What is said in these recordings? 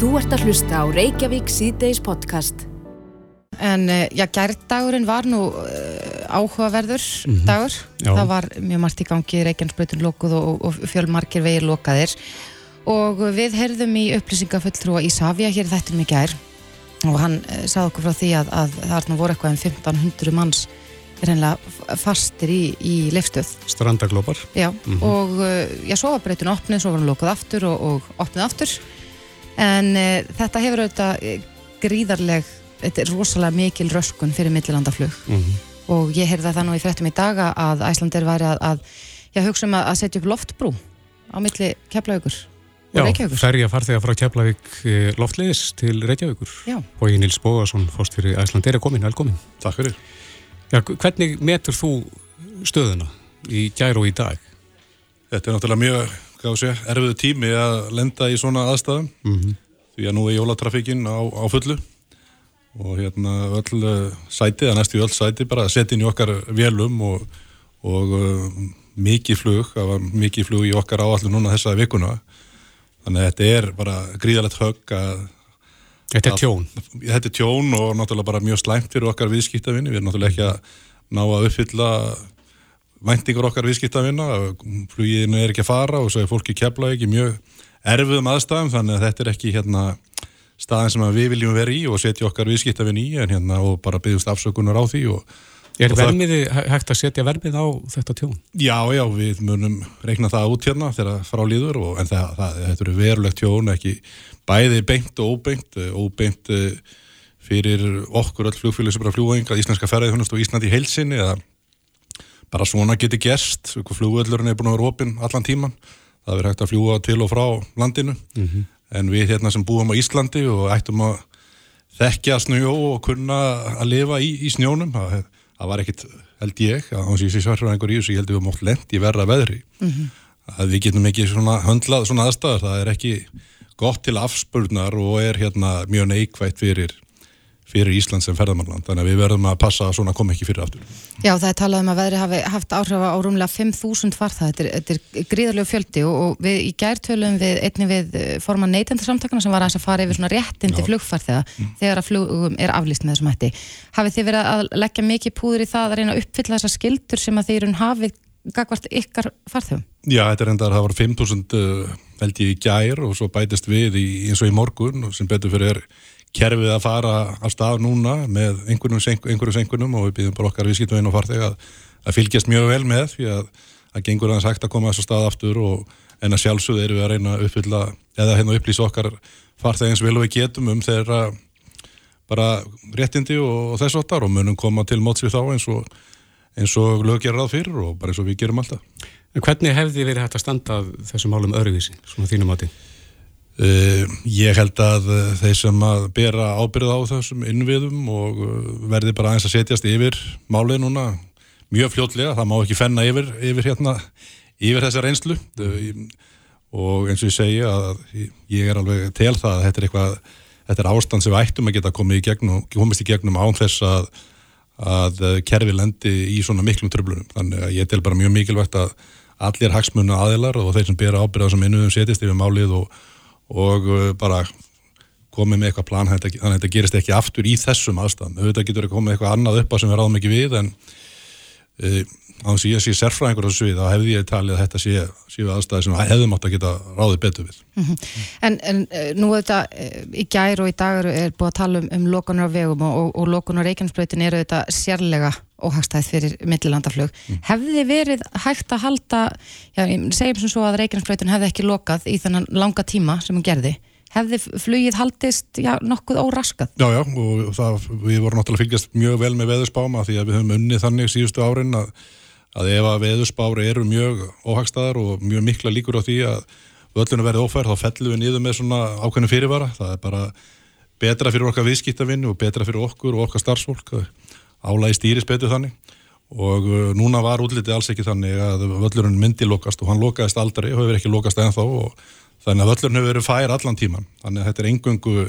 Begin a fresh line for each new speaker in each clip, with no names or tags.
Þú ert að hlusta á Reykjavík síðdeis podcast.
En uh, já, gærdagurinn var nú uh, áhugaverður dagur.
Já.
Það var mjög margt í gangi, Reykjanesbrautin lokuð og, og fjölmarkir vegir lokaðir. Og við heyrðum í upplýsingafulltrúa Ísafja hér þetta um í gær og hann uh, sagði okkur frá því að, að það voru eitthvað um 1500 manns reynilega fastir í, í leifstöð.
strandaglópar
Já, og uh, já, svo var breytun opnið, svo var hann lokuð aftur og, og opnið aftur en uh, þetta hefur auðvitað uh, gríðarleg, þetta er rosalega mikil röskun fyrir millilandaflug og ég heyrði það nú í fréttum í daga að Æslandir væri að, að já, hugsa um að, að setja upp loftbrú á milli Keflaugur og
Já, ferja farþega frá Keflavík eh, loftleiðis til Reykjavíkur
Já.
Bói Nils Bóðarsson, fórst fyrir Æsland er komin, velkomin
Takk fyrir.
Já, hvernig metur þú stöðuna í gær og í dag?
Þetta er náttúrulega mjög, sé, erfiðu tími að lenda í svona aðstæðum.
Mhm.
því að nú er jólatrafikinn á, á fullu. Og hérna öll uh, sæti, að næstu öll sæti bara að setja inn í okkar vélum og, og uh, mikið flug, það var mikið flug í okkar áallu núna þessa vikuna. Þannig að þetta er bara gríðalegt högg að
Þetta er tjón.
Þetta er tjón og náttúrulega bara mjög slæmt fyrir okkar viðskiptavinni, við erum náttúrulega ekki að ná að uppfylla væntingur okkar viðskiptavinna, fluginu er ekki að fara og svo er fólki kepla ekki mjög erfiðum aðstæðum þannig að þetta er ekki hérna staðin sem að við viljum vera í og setja okkar viðskiptavinn í en hérna og bara byggjumst afsökunar á því og
Er vermiði, hægt að setja vermið á þetta tjón?
Já, já, við munum reikna það út hérna þegar frá líður og, en það, það, þetta eru verulegt tjón, ekki bæði beint og óbeint, eh, óbeint eh, fyrir okkur öll flugfélag sem bara fljúa yngað, íslenska ferðið og Íslandi heilsinni eða bara svona geti gerst, flugvöllurinn er búin að vera opinn allan tíman, það verður hægt að fljúa til og frá landinu. En við hérna sem búum á Íslandi og ættum að þekkja snjó og kunna að lifa í, í snjónum það, það var ekkit, held ég að hans ég sé svarfra einhver í þessu, ég held að við mótt lent í verra veðri. Að við getum ekki svona höndlað svona aðstæður, það er ekki gott til afspurnar og er hérna mjög neikvægt fyrir fyrir Ísland sem ferðamannland, þannig að við verðum að passa að svona kom ekki fyrir aftur.
Já, það er talað um að veðri hafi haft áhrif á rúmlega 5.000 farþað, þetta er, þetta er gríðarlegu fjöldi og, og við í gærtölum við einni við eh, forman neytendarsamtakana sem var að fara yfir svona réttindi flugfarþega þegar að flugum er aflýst með þessum hætti. Hafið þið verið að leggja mikið púður í það að reyna að uppfylla þessar skildur sem að eru hafið gagvart ykkar farþegum?
Já, þetta er enda að það var 5.000 uh, held ég í gær og svo bætist við í, eins og í morgun og sem betur fyrir er kerfið að fara af stað núna með einhverjum senkunum og við býðum bara okkar viðskiptum inn og farþeg að, að fylgjast mjög vel með því að það gengur aðeins hægt að koma þess að stað aftur og en að sjálfsögðu erum við að reyna að uppfylla eða hérna upplýsa okkar farþeg eins vel og við getum um þeirra bara réttindi og, og þess áttar og munum koma til móts við þá eins og, eins og lög gera ráð fyrir og bara eins og við gerum alltaf.
En hvernig hefði verið hægt að standa að þessum málum öðruvísi, svona þínum áti?
Uh, ég held að uh, þeir sem að bera ábyrð á þessum innviðum og uh, verði bara aðeins að setjast yfir málið núna mjög fljótlega, það má ekki fenna yfir, yfir hérna, yfir þessa reynslu. Og eins og ég segja að ég er alveg tel það að þetta er eitthvað, þetta er ástand sem ættum að geta komið í gegnum, komist í gegnum án þess að, að kerfi lendi í svona miklum tröflunum, þannig að ég tel bara mjög mikilvægt að allir hagsmunna aðilar og þeir sem bera ábyrð á þessum innviðum setjast yfir málið og og uh, bara komið með eitthvað plan þannig að þetta gerist ekki aftur í þessum aðstæðum. Auðvitað getur komið eitthvað annað upp á sem við ráðum ekki við en uh, á þess að ég sé sérfræðingur á þessu svið þá hefði ég talið að þetta sé, sé aðstæði sem hefðum átt að geta ráðið betur við
En, en eh, nú þetta í gær og í dag eru- er búið að tala um, um lokunar á vegum og, og, og lokunar á Reykjanesbrautin eru þetta sérlega óhagstæð fyrir millilandaflug. Hefði verið hægt að halda, já, segjum sem svo að Reykjanesbrautin hefði ekki lokað í þennan langa tíma sem hún gerði. Hefði flugið haldist, já, nokkuð óraskað?
Já, já, og það, við vorum náttúrulega fylgjast mjög vel með veðurspáma því að við höfum unnið þannig síðustu árin að, að ef að veðurspári eru mjög óhagstæðar og mjög mikla líkur á því að völlunum verði ófærð þá fellum við niður með svona ákveðinu fyrirvara. Það er bara betra fyrir okkar viðskiptavinnu og betra fyrir okkur og okkar starfsfólk álægi stýris betur þannig. Og uh, núna var útlitið alls ekki þannig að völlurinn myndi lokast og hann lokaðist aldrei og hefur ekki lokast ennþá og þannig að völlurinn hefur verið fær allan tíman þannig að þetta er engungu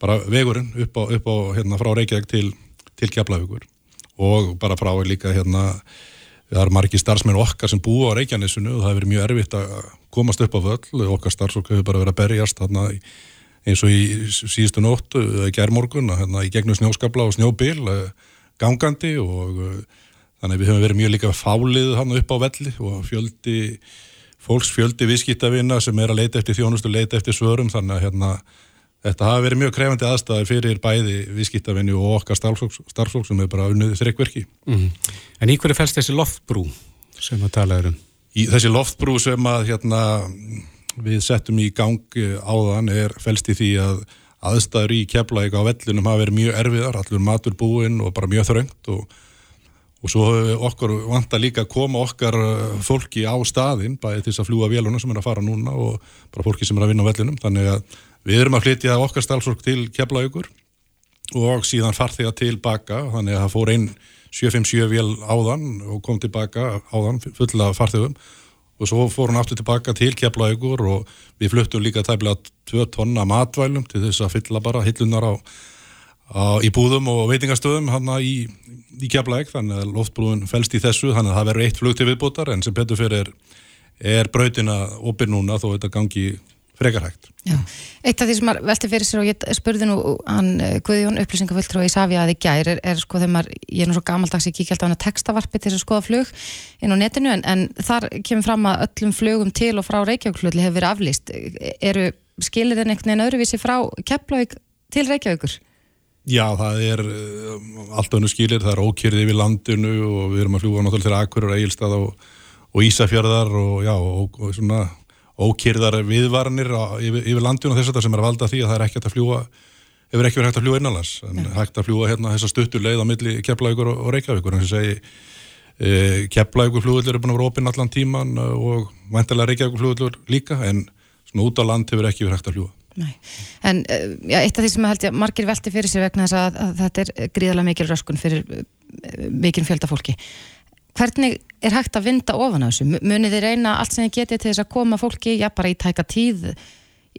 bara vegurinn upp á, upp á hérna frá Reykjavík til, til Keflavíkur. Og bara frá líka hérna það eru margi starfsmenn okkar sem búa á Reykjanesinu og það hefur verið mjög erfitt að komast upp á völl. Okkar starfsfólk hefur bara verið að berjast þarna í eins og í síðustu nóttu, gerðmorgun, hérna í gegnum snjóskabla og snjóbil, gangandi og þannig að við höfum verið mjög líka fálið hann upp á velli og fjöldi, fólks fjöldi viðskiptavina sem er að leita eftir þjónustu, leita eftir svörum, þannig að hérna Þetta hafa verið mjög krefandi aðstæðir fyrir bæði viðskiptavinni og okkar starfsfólk sem er bara unnið þryggverki. Mm.
En í hverju fælst þessi loftbrú sem að tala um?
Í þessi loftbrú sem að hérna, við settum í gang áðan er fælst í því að aðstæður í keflæk á vellinum hafa verið mjög erfiðar, allur matur búinn og bara mjög þröngt og, og svo okkur vant að líka koma okkar fólki á staðinn bæði þess að fljúa véluna sem er að fara núna og bara fólki sem er að vinna á vellinum, þannig að Við erum að flytja okkar stálsorg til Keflaugur og síðan farþiga tilbaka, þannig að það fór einn 757 vél áðan og kom tilbaka áðan fulla farþigum og svo fór hann aftur tilbaka til Keflaugur og við fluttum líka tæmlega 2 tonna matvælum til þess að fylla bara hillunar á, á í búðum og veitingastöðum hann í, í Keflaug, þannig að loftbrúðun fælst í þessu, þannig að það verður eitt flug til viðbútar en sem betur fyrir er, brautina opið núna þó þetta gangi frekarhægt.
Já, eitt af því sem maður velti fyrir sér og ég spurði nú hann eh, Guðjón upplýsingaföldrú í Savi að í gær er, er sko þegar maður, ég er nú svo gammaldags ég kíkja alltaf hann að textavarpi til að skoða flug inn á netinu en, en þar kemur fram að öllum flugum til og frá Reykjavík hefur verið aflýst. Eru skilir þenn einhvern veginn öðruvísi frá Keflavík til Reykjavíkur?
Já, það er uh, allt önnu skilir, það er ókjörði við landinu og við erum að fljúa náttúrulega til Akurur, Egilstað og, og Ísafjörðar og já, og, og svona ókýrðar viðvarnir á, yfir, yfir landjón og þess að það sem er að valda því að það er ekkert að fljúa hefur ekki verið hægt að fljúa innanlands en Nei. hægt að fljúa hérna þessa stuttur leið á milli Keflavíkur og, Reykjavíkur en þess að e, Keflavíkur fljóðullur er búin að vera opinn allan tíman og vantilega Reykjavíkur fljóðullur líka en svona út á land hefur ekki verið hægt að fljúa
Nei. En e, ja, eitt af því sem held ég margir velti fyrir sig vegna þess að, að þetta er gríðalega mikil röskun fyrir mikil fjöldafólki hvernig er hægt að vinda ofan á þessu? Munið þið reyna allt sem þið getið til þess að koma fólki, já bara í tæka tíð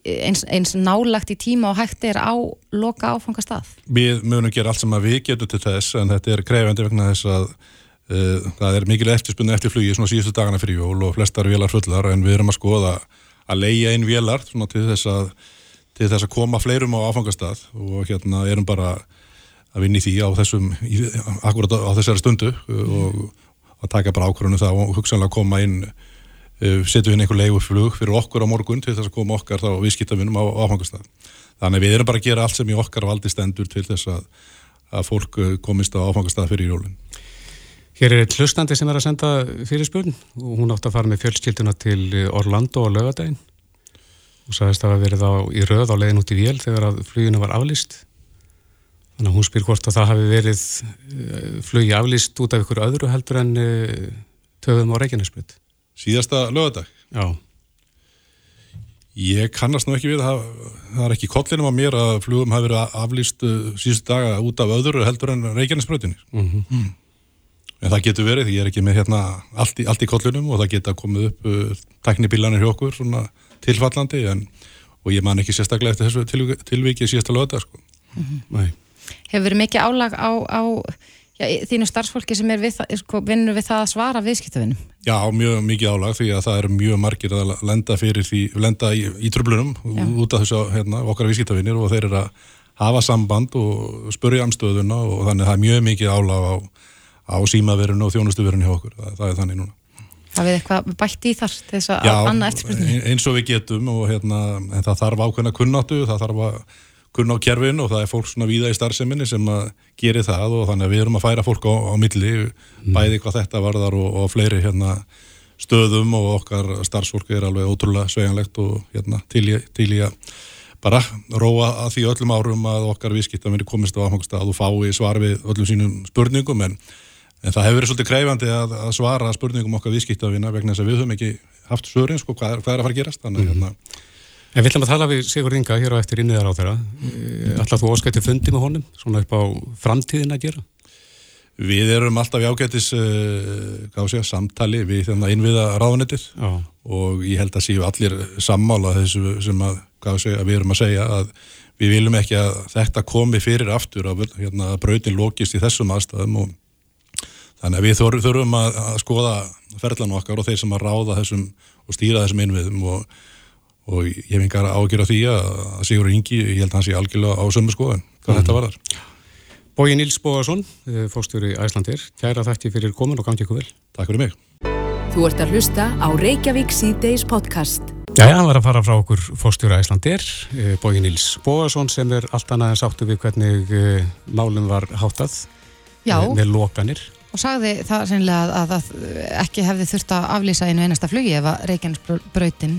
eins, eins nálagt í tíma og hægt er á loka áfanga stað?
Við munum gera allt sem við getum til þess en þetta er krefandi vegna þess að uh, það er mikil eftirspunni eftir flugi svona síðustu dagana fyrir jól og flestar vélar fullar en við erum að skoða að leia inn vélar svona til þess að til þess að koma fleirum á áfangastað og hérna erum bara að vinni því á þessum, akkurat á þessari stundu og að taka bara ákvörðunum það og hugsanlega koma inn uh, setja inn einhver leiguflug fyrir okkur á morgun til þess að koma okkar þá viðskiptafinum á áfangastað. Þannig við erum bara að gera allt sem í okkar valdi stendur til þess að, að fólk uh, komist á áfangastað fyrir jólun.
Hér er eitt hlustandi sem er að senda fyrir spurn og hún átt að fara með fjölskylduna til Orlando og lögadaginn og sagðist að það verið á, í röð á leiðin út í vél þegar að fluginu var aflýst Þannig að hún spyr hvort að það hafi verið uh, flugi aflýst út af ykkur öðru heldur en uh, töfum á Reykjanesbyrd.
Síðasta lögadag?
Já.
Ég kannast nú ekki við það, það er ekki kollinum á mér að flugum hafi verið aflýst uh, síðustu daga út af öðru heldur en Reykjanesbyrðinni. Mm -hmm. mm. En það getur verið, ég er ekki með hérna allt í, allt í kollinum og það geta komið upp uh, teknibilanir hjá okkur svona tilfallandi en, og ég man ekki sérstaklega eftir þessu tilvíki, tilvíki síðasta lögadag sko. Mm -hmm. Nei
hefur verið mikið álag á, á já, þínu starfsfólki sem við, sko, vinnur við það að svara viðskiptavinnum?
Já, mjög mikið álag því að það eru mjög margir að lenda fyrir því, lenda í, í tröflunum út af þessu hérna, okkar viðskiptavinnir og þeir eru að hafa samband og spurja um stöðuna og þannig að það er mjög mikið álag á, á símaverinu og þjónustuverinu hjá okkur, það, það er þannig núna.
Það við eitthvað bætt í þar til þess að annað eftirspurningi?
Já, eins og við getum og hérna, það þarf ákveðna kunnáttu, það þarf að kunn á kjærfin og það er fólk svona víða í starfseminni sem að gera það og þannig að við erum að færa fólk á, á milli mm. bæði hvað þetta varðar og, og fleiri hérna stöðum og okkar starfsfólk er alveg ótrúlega sveganlegt og hérna til í að bara róa að því öllum árum að okkar viðskipta verið komist á áfangstað og fái svar við öllum sínum spurningum en, en það hefur verið svolítið kreifandi að, að svara spurningum okkar viðskiptavina vegna þess að við höfum ekki haft svörin sko hvað er, hvað er að fara að gerast þannig mm. hérna
En við ætlum að tala við Sigur Inga hér á eftir inniðar á þeirra. Ætla þú áskætti fundi með honum, svona upp á framtíðin að gera?
Við erum alltaf í ágættis uh, sé, samtali við hérna innviða ráðunetið og ég held að séu allir sammála þessu sem að, sé, að við erum að segja að við viljum ekki að þetta komi fyrir aftur að hérna, brautin lókist í þessum aðstæðum og þannig að við þurfum að, að skoða ferðlan okkar og þeir sem að ráða þessum og stýra þessum innviðum og og ég hef engar ágjör á því að Sigur Ingi, ég held að hann sé algjörlega á sömu skoðan hvað mm. þetta var þar.
Bói Níls Bóðarsson, eh, fórstjóri Æslandir, kæra þætti fyrir komin og gangi ykkur vel.
Takk fyrir mig.
Þú ert að hlusta á Reykjavík C-Days podcast.
Já, já, hann var að fara frá okkur fórstjóri Æslandir, eh, Bói Níls Bóðarsson sem er allt annað en sáttu við hvernig eh, málum var háttað
Já.
með lokanir.
Og sagði það sennilega að, að ekki hefði þurft að aflýsa einu einasta flugi ef að Reykjanesbrautin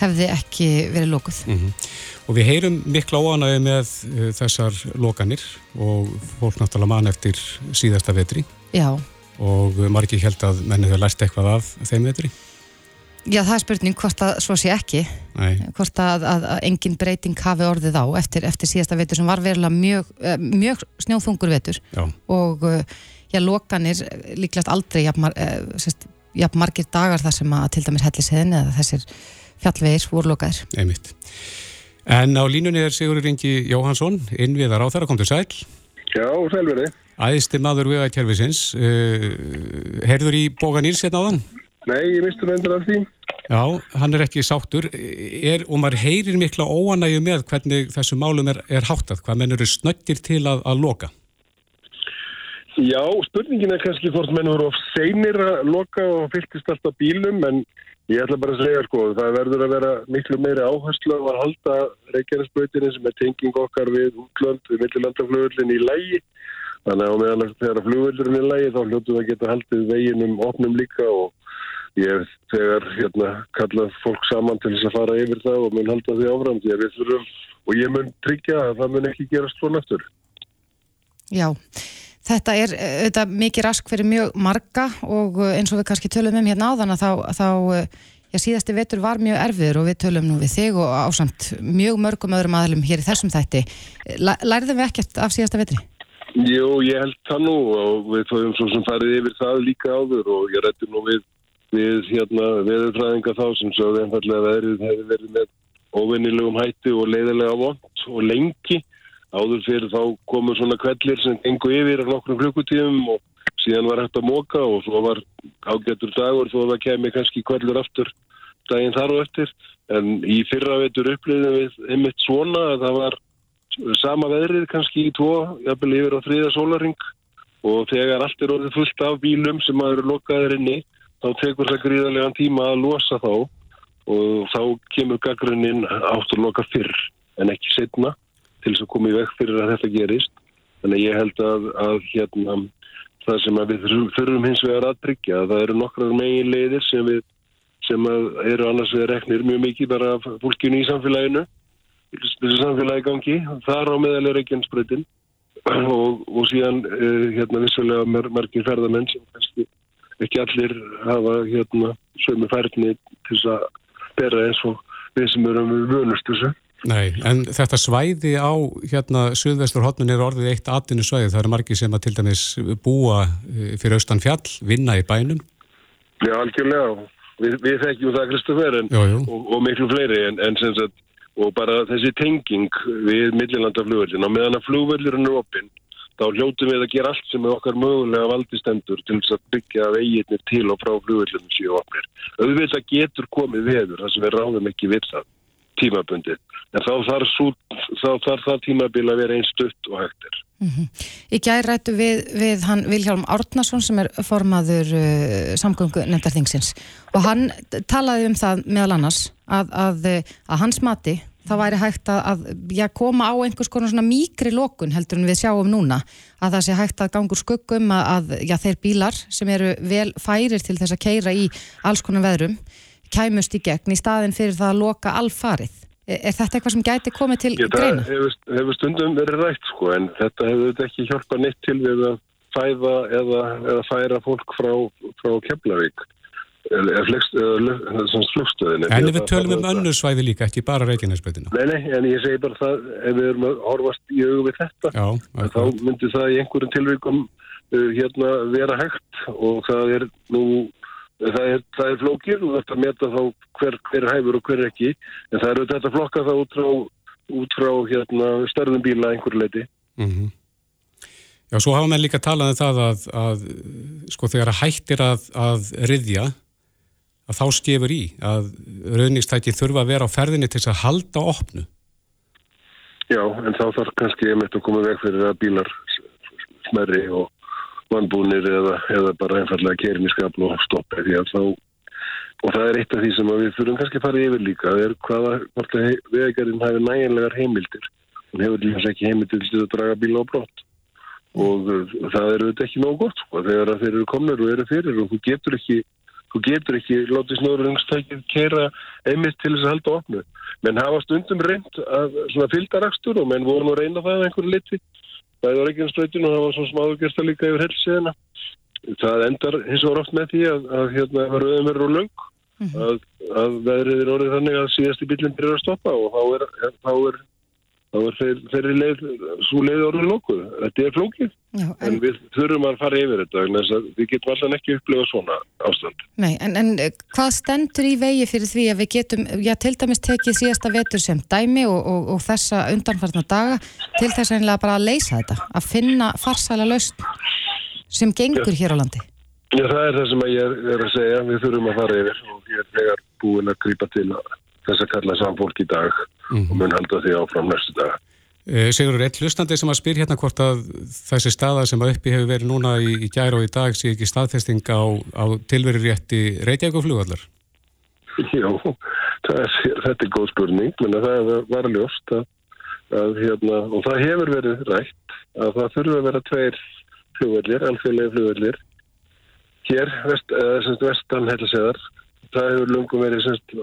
hefði ekki verið lókuð.
Mm -hmm. Og við heyrum mikla óanæði með uh, þessar lokanir og fólk náttúrulega mann eftir síðasta vetri.
Já.
Og margir held að menni þau lært eitthvað af þeim vetri.
Já, það er spurning hvort að svo sé ekki.
Nei.
Hvort að, að, að engin breyting hafi orðið á eftir, eftir síðasta vetur sem var verulega mjög, uh, mjög snjóþungur vetur.
Já.
Og uh, já, lokanir líklast aldrei jafn, mar, jafn margir dagar þar sem að til dæmis hellisheðin eða þessir fjallvegir vorlokaðir.
Einmitt. En á línunni er Sigurður Ingi Jóhansson, innviðar á þeirra, kom til sæl.
Já, sælveri.
Æðistir maður við að kjærfisins. Uh, Herður í Boga Nýrs hérna á þann?
Nei, ég mistu nefndir af því.
Já, hann er ekki sáttur. Er, og maður heyrir mikla óanægu með hvernig þessu málum er, er háttað. Hvað menn eru snöggir til að, að loka?
Já, spurningin er kannski hvort menn eru of seinir að loka og fylgist alltaf bílum, en Ég ætla bara að segja sko, það verður að vera miklu meiri áherslu að halda Reykjanesbröðinni sem er tenging okkar við útlönd, við millilandaflugurlinn í lægi. Þannig að meðan þegar flugurlinn er lægi þá hljóttum við að geta haldið veginum opnum líka og ég þegar hérna kallað fólk saman til þess að fara yfir það og mun halda því áfram því að við þurfum og ég mun tryggja að það mun ekki gerast svona eftir.
Já. Þetta er auðvitað mikið rask fyrir mjög marga og eh, eins og við kannski tölum um hérna áðan að þá, þá eh, já, síðasti vetur var mjög erfiður og við tölum nú við þig og ásamt mjög mörgum öðrum aðlum hér í þessum þætti. Lærðum við ekkert af síðasta vetri?
Jú, ég held það nú og við fóðum svo sem farið yfir það líka áður og ég rætti nú við, við hérna veðurfræðinga þá sem svo einfallega veðrið hefur verið með óvinnilegum hætti og leiðilega vond og lengi áður fyrir þá komu svona kvellir sem gengu yfir á nokkrum klukkutíðum og síðan var hægt að móka og svo var ágættur dagur þó að það kemi kannski kvellur aftur daginn þar og eftir. En í fyrra veitur upplýðum við einmitt svona að það var sama veðrið kannski í tvo jafnvel yfir á þriða sólaring og þegar allt er orðið fullt af bílum sem að eru lokaðir inni þá tekur það gríðarlegan tíma að losa þá. Og þá kemur gaggrunnin áttur loka fyrr en ekki setna til þess að koma í vekk fyrir að þetta gerist. Þannig ég held að, að hérna, það sem við þurfum hins vegar að tryggja, það eru nokkrar megin leiðir sem, við, sem eru annars við reknir mjög mikið bara fólkinu í samfélaginu, þessu samfélagi gangi, þar á meðal er ekki ennspröytin og, og síðan eh, hérna, vissulega mar margir ferðamenn sem kannski ekki allir hafa hérna, sömu færni til þess að bera eins og við sem erum vunust þessu.
Nei, en þetta svæði á hérna Suðvestur hotnun er orðið eitt atvinnu svæði, það eru margi sem að til dæmis búa eh, fyrir austan fjall, vinna í bænum.
Já, algjörlega, við, við þekkjum það Kristoffer og, og miklu fleiri en, en sem sagt, og bara þessi tenging við millilandaflugvöldin og meðan að flugvöldurinn er opinn, þá hljótu við að gera allt sem er okkar mögulega valdistendur til þess að byggja veginnir til og frá flugvöldunum síðan opnir. Auðvitað getur komið veður, þar sem við ráðum ekki við það tímabundið. En þá þarf, svo, þá þarf það tímabil að vera einn stutt og hægtir.
Mm -hmm. Í gæri rættu við, við hann Vilhjálm Árnason sem er formaður uh, samgöngu nefndarþingsins og hann talaði um það meðal annars að, að, að hans mati það væri hægt að, að já, koma á einhvers konar svona mýkri lókun heldur en við sjáum núna að það sé hægt að gangur skuggum að já, þeir bílar sem eru vel færir til þess að keira í alls konar veðrum kæmust í gegn í staðin fyrir það að loka alfarið. Er, er þetta eitthvað sem gæti komið til
Ég,
greina?
Það hefur stundum verið rætt sko en þetta hefur ekki hjálpað neitt til við að fæða eða, eða færa fólk frá, frá Keflavík eða flugstöðinni.
En við tölum um önnu svæði líka, ekki bara Reykjanesböðina.
Nei, nei, en ég segi bara það ef við erum að horfast í auðu við þetta
Já,
þá myndir það í einhverjum tilvíkum uh, hérna vera hægt og það er nú Það er, það er flókir og þetta meta þá hver, hver er hæfur og hver er ekki en það eru þetta flokka þá út frá, út frá hérna, störðum bíla einhverju leiti.
Mm -hmm. Já, svo hafa menn líka talað um það að, að sko þegar að hættir að, að riðja að þá skefur í að raunistæki þurfa að vera á ferðinni til að halda opnu.
Já, en þá þarf kannski einmitt að koma veg fyrir að bílar smerri og vannbúnir eða, eða bara einfallega kerin í skaplu og stoppa því að þá og það er eitt af því sem við þurfum kannski að fara yfir líka það er hvaða, vegarinn hafi næginlegar heimildir. Hún hefur líka ekki heimildir til að draga bíla á brott. Og það eru þetta ekki nóg gott sko, þegar þeir eru komnir og eru fyrir og þú getur ekki þú getur ekki látið snöðurungstækið kera einmitt til þess að halda opnu. Menn hafa stundum reynd að svona fylgdarakstur og menn voru nú að reyna það einhverju litvi það ekki einn spröytinu og það var svona smáðugjörsta líka yfir helsiðina það endar hins vegar oft með því að, að hérna rauðum verður og löng mm -hmm. að, að veðrið er orðið þannig að síðasti bílinn byrjar að stoppa og þá er, þá er, þá er þeir, þeirri leið, svo leið orðið lókuð. Þetta er flókið, Já, en, en við þurfum að fara yfir þetta, við getum alltaf ekki upplifað svona ástand.
Nei, en, en hvað stendur í vegi fyrir því að við getum, já, til dæmis tekið síðasta vetur sem dæmi og, og, og þessa undanfarnar daga til þess að bara að leysa þetta, að finna farsæla lausn sem gengur hér á landi?
Já, það er það sem ég er að segja, við þurfum að fara yfir og ég er búin að grýpa til þess að kalla samfólk í dag mm -hmm. og mun halda því áfram næstu dag.
Eh, Sigur, eitt hlustandi sem að spyr hérna hvort að þessi staða sem að uppi hefur verið núna í, í gæra og í dag sé ekki staðfesting á, á tilverurétti Reykjavík og flugvallar?
Jó, er, þetta er góð spurning, menn að það var ljóst að, að hérna, og það hefur verið rætt að það þurfa að vera tveir flugvallir, alþjóðlega flugvallir hér, vest, uh, vestan helseðar það hefur lungum verið semst,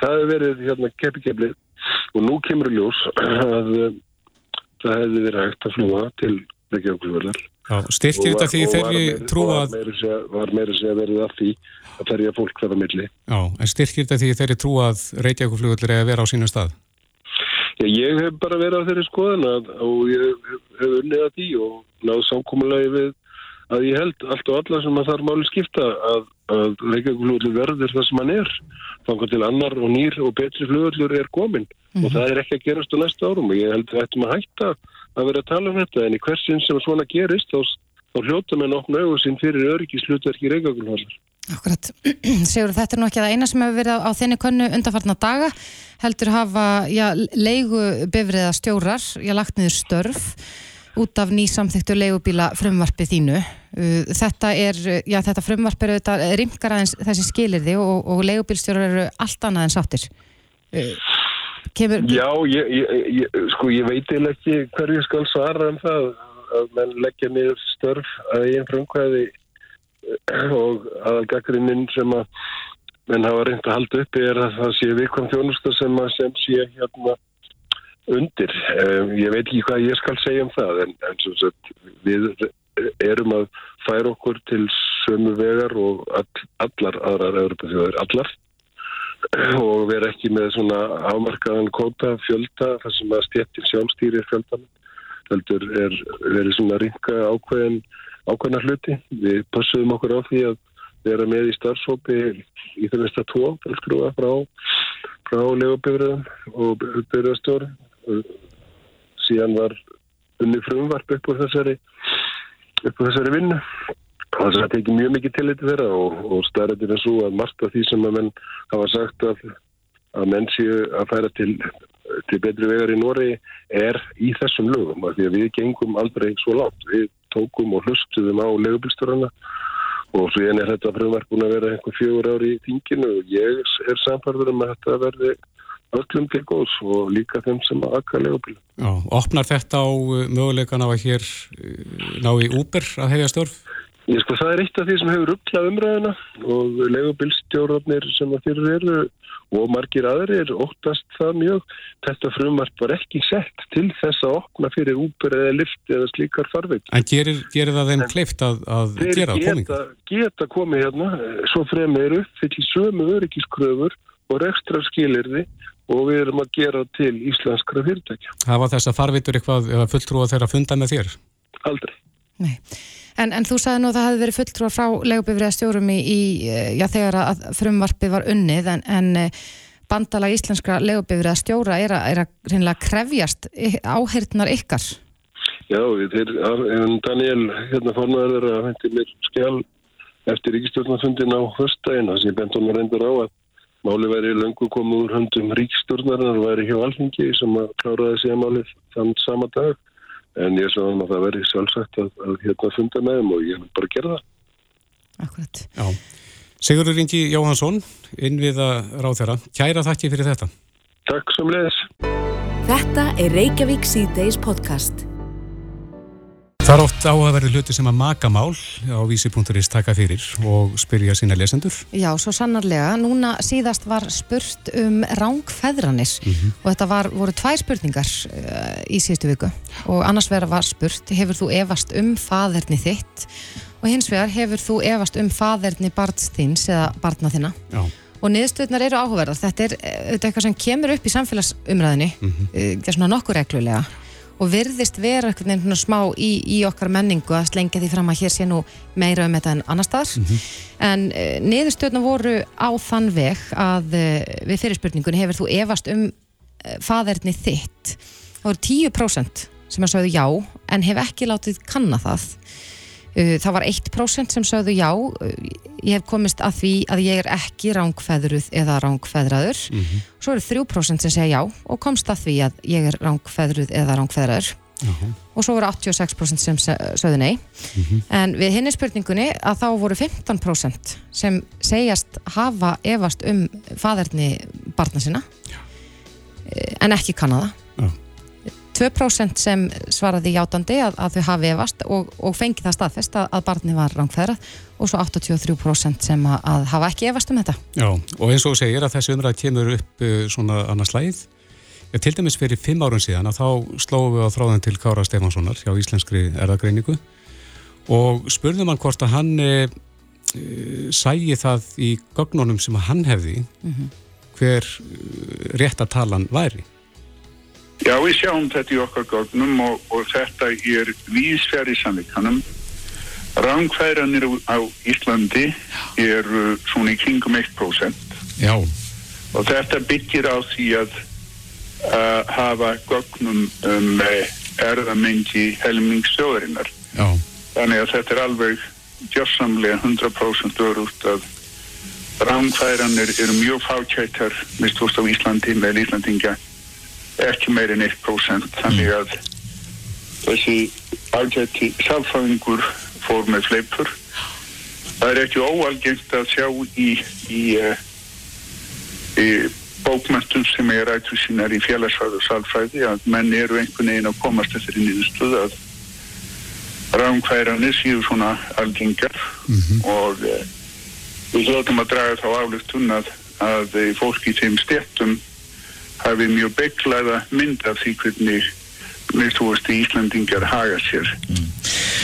það hefur verið hérna keppikefli og nú kemur ljós að uh, það hefði verið hægt að fljúa til Reykjavík
Styrkir þetta því þeirri trú að
var meira segja verið af því að ferja fólk hverða milli.
Já, en styrkir þetta því þeirri trú að Reykjavík flugvallir er að vera á sínum stað?
Já, ég hef bara verið á þeirri skoðan að, og ég hef unnið að því og náðu samkómulagi við að ég held allt og alla sem að það er máli skipta að, að Reykjavík verður það sem hann er. Þannig til annar og nýr og betri flugullur er komin mm -hmm. og mhm. það er ekki að gerast á næsta árum. Og ég held ættum að hætta að vera að tala um þetta. En í hversin sem svona gerist þá, þá hljóta með nokknu auðvusinn fyrir öryggislutverki Reykjavík
Akkurat, Sigur þetta er nú ekki það eina sem hefur verið á, þenni könnu undanfarnar daga. Heldur hafa já, leigu bifriða stjórar, já lagt niður störf út af nýsamþyktu leigubíla frumvarpi þínu. Uh, þetta, er, já, þetta frumvarp er auðvitað rimkar aðeins þessi skilirði og, og leigubílstjórar eru allt annað en sáttir. Uh,
kemur... Já, ég, ég, sko ég veit eða ekki hverju skal svara um það að mann leggja niður störf að einn frumkvæði og aðalgakrinninn sem að menn hafa reynd að halda uppi er að það sé vikvam þjónusta sem að sem sé hérna undir. Ég veit ekki hvað ég skal segja um það en, en sagt við erum að færa okkur til sömu vegar og all, allar aðrar Europafjóðir, allar og vera ekki með svona ámarkaðan kóta fjölda þar sem að stjettin sjónstýrir fjöldan heldur er verið svona ringa ákveðin ákveðna hluti. Við passuðum okkur á því að vera með í starfsópi í það mesta tvo frá, frá legubifröðum og byrjastjórum síðan var unni frumvarp upp úr þessari þessari vinnu. Þess að það tekið mjög mikið til þetta þeirra og, og starfðir er svo að margt af því sem að menn hafa sagt að, að menn séu að færa til, til betri vegar í Nóri er í þessum lögum af því að við gengum aldrei svo látt við tókum og hlustuðum á legubilsturana og svo en er þetta frumvarp búin að vera einhver fjögur ári í þinginu og ég er samfarður um að þetta verði öllum til góðs og líka þeim sem akka legubíl.
Já, opnar þetta á uh, möguleikan á að hér uh, ná í úber að hefja störf?
Ég sko, það er eitt af því sem hefur upplað umræðina og legubilstjórnarnir sem að fyrir eru og margir aðrir óttast það mjög. Þetta frumvart var ekki sett til þess að opna fyrir úber eða lift eða slíkar farveit.
En gerir, gerir það þeim kleift að, að gera komingu?
Þeir geta komið hérna, svo fremið eru fyrir sömu öryggiskröfur og rekstra skilirði og við erum að gera til íslenskra fyrirtækja.
Það var þess að farvitur eitthvað eða fulltrúa þeirra funda með þér?
Aldrei.
Nei. En, en þú sagði nú að það hefði verið fulltrúa frá legubifriða stjórum í, í já, þegar að frumvarpið var unnið en, en eh, bandala íslenskra legubifriða stjóra er að, er að reynilega krefjast áheirnar ykkar.
Já, þeir, Daniel, hérna formaður er að hætti mér skjál eftir ríkistjórnarfundin á höstdægin þess að ég bent hún reyndur á að máli væri löngu komið úr höndum ríkistjórnarinnar og væri hjá alþingi sem að kláraði sig að málið þann sama dag en ég sagði hann að það væri sjálfsagt að, að hérna funda með þeim og ég vil bara gera það.
Akkurat.
Já. Sigurður Ingi Jóhansson, innviða ráð þeirra. Kæra þakki fyrir þetta.
Takk sem leðis.
Þetta er Reykjavík C-Days podcast.
Það er oft áhugaverði hluti sem að maka mál á vísi.is taka fyrir og spyrja sína lesendur.
Já, svo sannarlega. Núna síðast var spurt um rángfeðranis og þetta var, voru tvær spurningar uh, í síðustu viku og annars vera var spurt, hefur þú efast um faðerni þitt og hins vegar hefur þú efast um faðerni barns þins eða barna þinna
Já.
og niðurstöðnar eru áhugaverðar. Þetta er eh, auðvitað eitthvað sem kemur upp í samfélagsumræðinni, mm -hmm. svona nokkur reglulega og virðist vera einhvern veginn svona smá í, í okkar menningu að slengja því fram að hér sé nú meira um þetta en annar staðar. En uh, niðurstöðna voru á þann veg að uh, við fyrirspurningunni hefur þú efast um uh, faðerni þitt? Það voru 10% sem að sögðu já en hef ekki látið kanna það það var 1% sem sögðu já uh, ég hef komist að því að ég er ekki rángfeðruð eða rángfeðraður svo eru 3% sem segja já og komst að því að ég er rángfeðruð eða rángfeðraður og svo voru 86% sem se- sögðu nei. En við hinni spurningunni að þá voru 15% sem segjast hafa efast um faðerni barna sinna. Eh, en ekki kannada
Já.
2% sem svaraði játandi að, að þau hafi efast og, og fengi það staðfest að, að barni var rángfeðrað og svo 83% sem að, að hafa ekki efast um þetta
Já, og eins og segir að þessi umræð kemur upp uh, svona annars slæð. Já, til dæmis fyrir fimm árun síðan að þá slóum við á þráðan til Kára Stefanssonar hjá Íslenskri erðagreiningu og spurðum hann hvort að hann e, e, sægi það í gögnunum sem að hann hefði hver uh, rétta talan væri.
Já, við sjáum þetta í okkar gögnum og, og þetta er vísfjari sannleikanum. Rángfæranir á Íslandi eru svona í kringum 1%
Já.
og þetta byggir á því að uh, hafa gögnum um uh, erðamengi helmingstjóðarinnar.
Já.
Þannig að þetta er alveg gjörsamlega 100% örugt að rángfæranir eru mjög fákættar mistúst á Íslandi með Íslandinga ekki meir en 1% þannig að þessi ágætti sálfræðingur fór með fleipur það er ekki óalgengt að sjá í, í, uh, í bókmöntum sem er rættu sínar í félagsfræði og sálfræði að menn eru einhvern veginn að komast eftir í nýðustuð að rámkværanir séu svona algengar og uh, við hljóðum að draga þá álugtun að, að eh, fólk í þeim stéttum hafi mjög beklaða mynd af því hvernig minnstúast í Íslandingar haga sér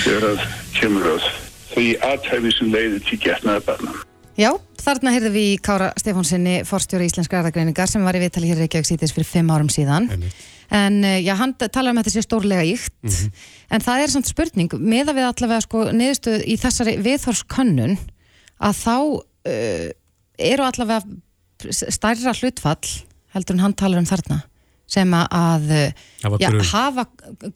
þegar að kemur að því aðhæfi sem leiði til getnaða barna.
Já, þarna heyrðum við í Kára Stefánsinni, forstjóri Íslenskra erðagreiningar sem var í viðtali hér í Reykjavík síðis fyrir fimm árum síðan.
Einmitt.
En uh, já, hann talar um þetta sé stórlega íkt, en það er samt spurning, meða við allavega sko niðurstöð í þessari viðhorskönnun að þá uh, eru allavega stærra hlutfall heldur en hann talar um þarna sem að,
Hafa
já,
grun.
hafa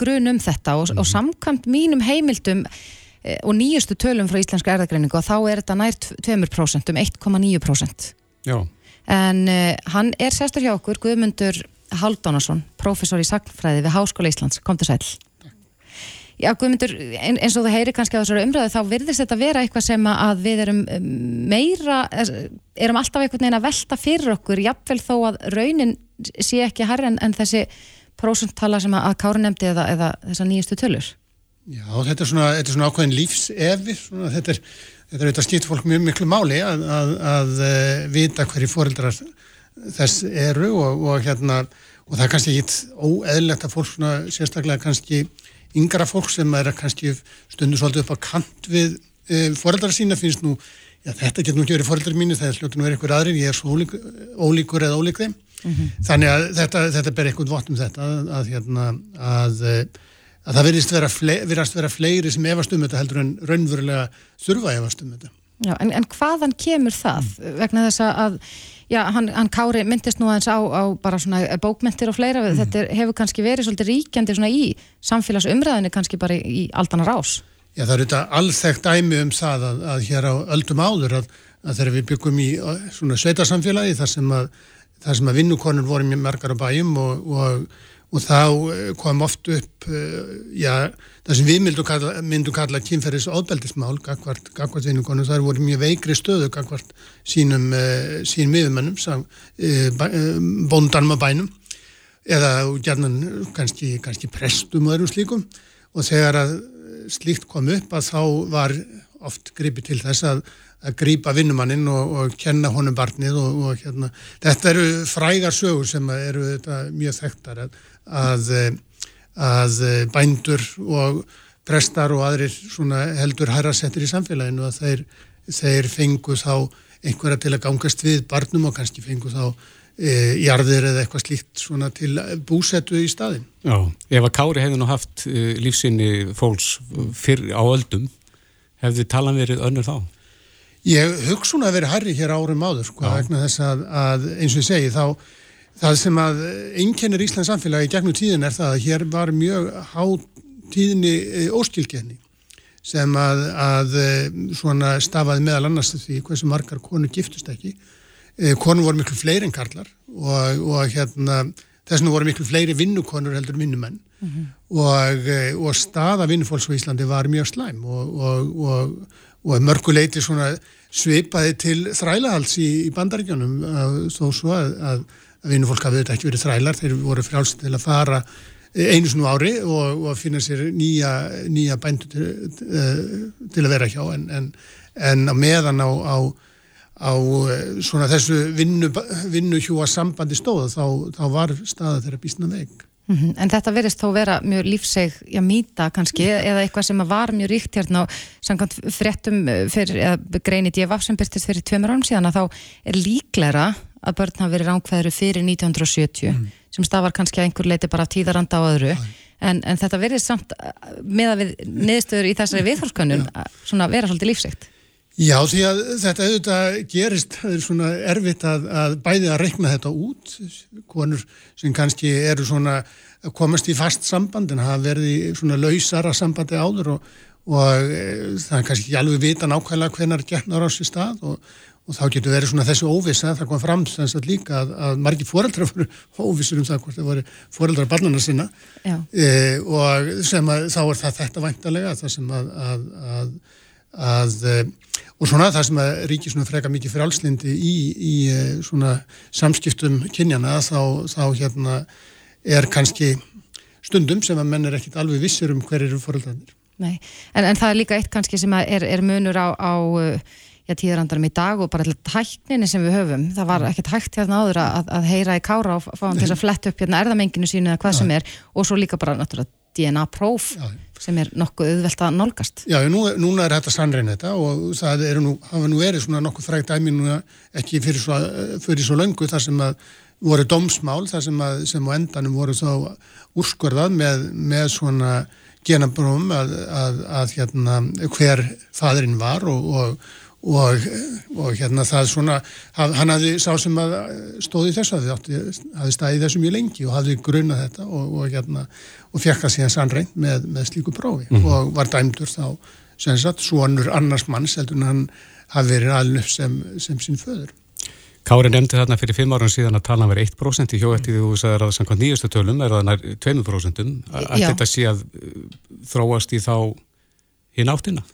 grun um þetta og, og samkvæmt mínum heimildum eh, og nýjustu tölum frá Íslenska erðagreiningu og þá er þetta nær 2% um 1,9%
Já.
en uh, hann er sestur hjá okkur Guðmundur Halldónarsson professor í sagnfræði við Háskóla Íslands komdu sæl Já Guðmundur, ein, eins og þú heyri kannski á þessari umræðu þá virðist þetta vera eitthvað sem að við erum um, meira erum alltaf einhvern veginn að velta fyrir okkur jafnvel þó að raunin sé ekki harri en, en þessi prósenttala sem að Kári nefndi eða, eða þessar nýjustu tölur.
Já, þetta er svona, þetta er svona ákveðin lífsefi, svona, þetta er, þetta er auðvitað skipt fólk mjög miklu máli að, að, að uh, vita hverju fóreldrar þess eru og, og hérna, og það er kannski ekki óeðlegt að fólk svona sérstaklega kannski yngra fólk sem er kannski stundu svolítið upp á kant við uh, fóreldrar sína finnst nú, já þetta getur nú ekki verið fóreldrar mínu, það er hljótið nú verið ykkur aðrir, ég er svo ólík, ólíkur eða ólík þeim. Þannig að þetta, þetta ber eitthvað vott um þetta að, að, hérna, að, eh, að það virðist vera, fle, vera fleiri sem efast um þetta heldur en raunverulega þurfa efast um þetta.
Já, en, en hvaðan kemur það vegna þess að já, hann, hann Kári myndist nú aðeins á, á bara svona bókmentir og fleira. Þetta er, hefur kannski verið svolítið ríkjandi svona í samfélagsumræðinu kannski bara í aldana rás.
Já, það eru þetta alþekkt dæmi um það að, að hér á öldum áður að, að þegar við byggum í svona sveitarsamfélagi þar sem að, þar sem að vinnukonur voru mjög margar á bæjum og, og, og þá uh, kom oft upp, uh, já, það sem við myndum kalla, myndum kalla kynferðis óðbeldismál, gagvart, gagvart vinnukonur, það voru mjög veikri stöðu gagvart sínum, sínum miðumennum, bóndanum á bænum. Eða gerðan kannski, kannski prestum og öðrum slíkum. Og þegar að slíkt kom upp að þá var oft gripið til þess að, að grípa vinnumannin og, og kenna honum barnið og, og hérna, þetta eru frægar sögur sem eru þetta, mjög þekktar að, að, að bændur og prestar og aðrir heldur hærasettir í samfélaginu að þeir, þeir fengu þá einhverja til að gangast við barnum og kannski fengu þá e, jarðir eða eitthvað slíkt til búsetu í staðin.
Já, ef að Kári hefði nú haft e, lífsinni fólks fyrr á öldum, hefði talan verið önnur þá?
Ég hugsa hún að veri herri hér árum áður, sko, vegna þess að, að eins og ég segi, þá það sem að einkennir Íslands samfélagi gegnum tíðin er það að hér var mjög há tíðinni e, óskilgenni sem að, að e, svona stafaði meðal annars því hversu margar konu giftust ekki Eh, konur voru miklu fleiri en karlar og, og hérna þess vegna voru miklu fleiri vinnukonur heldur vinnumenn mm -hmm. og, eh, og staða vinnufólks á Íslandi var mjög slæm og, og mörguleiti svona svipaði til þrælahals í, í bandaríkjónum þó svo að, að vinnufólk hafði þetta ekki verið þrælar, þeir voru frálst til að fara einu snú ári og finna sér nýja, nýja bændu til, til að vera hjá en, en, en á meðan á, á á eh, svona þessu vinnu, vinnuhjúa sambandi stóða þá, þá var staða þeirra bísna veik.
Mm -hmm. En þetta verðist þó vera mjög lífseg já, mýta kannski eða eitthvað sem var mjög ríkt hérna og samkvæmt fréttum eh, fyrir, eða greinit ég var sem byrstist fyrir tveimur án síðan að þá er líklæra að börn hafa verið ránkvæður fyrir 1970 mm. sem stafar kannski að einhver leiti bara tíðaranda á öðru en, en þetta verðist samt eh, með að við niðurstöður í þessari viðhórskönnun svona vera svolítið lífsegt.
Já, því að þetta auðvitað gerist, er svona erfitt að, að bæði að rekna þetta út, konur sem kannski eru svona komast í fast samband en hafa verið svona lausara sambandi áður og, og e, það er kannski ekki alveg vita nákvæmlega hvenar getnar á sér stað og, og þá getur verið svona þessu óvisa, það kom fram þess að líka að, að margi foreldrar voru óvisur um það hvort það voru foreldrar barnana sinna e, og sem að þá er það þetta væntalega, það sem að, að að eh, og svona það sem að ríkir svona freka mikið frálslindi í, í eh, svona samskiptum kynjana þá, þá hérna er kannski stundum sem að menn er ekkit alveg vissir um hver eru fóröldanir.
Nei, en, en það er líka eitt kannski sem er, er munur á, á já, tíðarandarum í dag og bara alltaf hækninni sem við höfum. Það var ekkert hægt hérna áður að, að heyra í kára og fá hann til að fletta upp hérna erðamenginu sínu eða hvað sem er og svo líka bara náttúrulega DNA-próf sem er nokkuð auðvelt að nálgast.
Já, nú, núna er þetta sannrein þetta og það eru nú, hafa nú verið svona nokkuð frægt dæmi núna ekki fyrir svo, fyrir svo löngu þar sem að voru domsmál þar sem að sem á endanum voru þá úrskurðað með, með svona genabrófum að, að, að hérna hver fadurinn var og, og, og, og hérna það svona hann hafði sá sem að stóði þess að þið hafði staðið þessu mjög lengi og hafði grunnað þetta og, og hérna og fekk að síðan sannreint með, með slíku prófi. Mm -hmm. og var dæmdur þá sem sagt svonur annars manns heldur en hann hafi verið alveg sem, sem sín föður.
Kári nefndi þarna fyrir fimm árum síðan að talan verið 1% í hjóettið þú sagðið að samkvæmt nýjastu tölum er það nær 2% að þetta sé að þróast í þá hinn áttina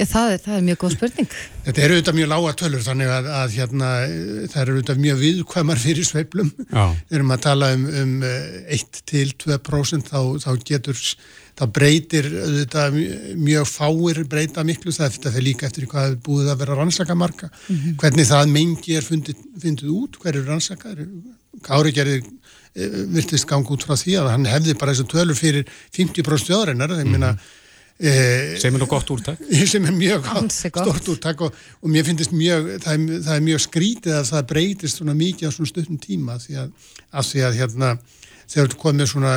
Já, það, er, það er mjög góð spurning.
Þetta eru auðvitað mjög lága tölur þannig að, að hérna, það eru auðvitað mjög viðkvæmar fyrir sveiplum. Þegar maður um tala um, um 1-2% þá, þá getur, þá breytir auðvitað mjög fáir breyta miklu það eftir það líka eftir hvað búið að vera rannsakamarka. Mm -hmm. Hvernig það mengi er fundið, fundið út, hver eru rannsakar? Kári gerir eh, virtist gangi út frá því að hann hefði bara þessu tölur fyrir 50% öðrennar, þegar mm -hmm.
Eh, sem er nú gott úrtak.
sem er mjög stort úrtak og, og mér finnst mjög það er, það er mjög skrítið að það breytist svona mikið á svona stundum tíma því að, að því að hérna þegar þú komið svona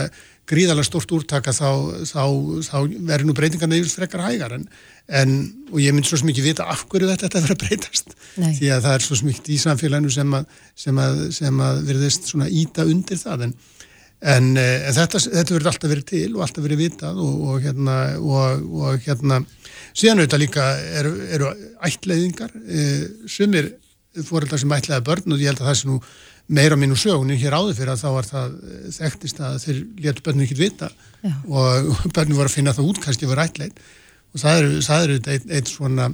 gríðalega stort úrtaka þá, þá, þá verður nú breytingarna yfir frekar hægar en, en og ég mynd svo mikið vita af hverju þetta þetta verður að breytast. Nei. því að það er svo mikið í samfélaginu sem að, sem að, sem að verðist svona íta undir það en en, eh, en þetta, þetta verður alltaf verið til og alltaf verið vitað og, og hérna og, og hérna síðan auðvitað líka eru, eru ættleiðingar. E, sumir fóreldar sem ættleiða börn og ég held að það sé nú meira mínu sögunin hér áður fyrir að þá var það eh, þekktist að þeir letu börnum ekkert vita Já. og börnum voru að finna það út kannski voru ættleið og það eru, það eru einn ein svona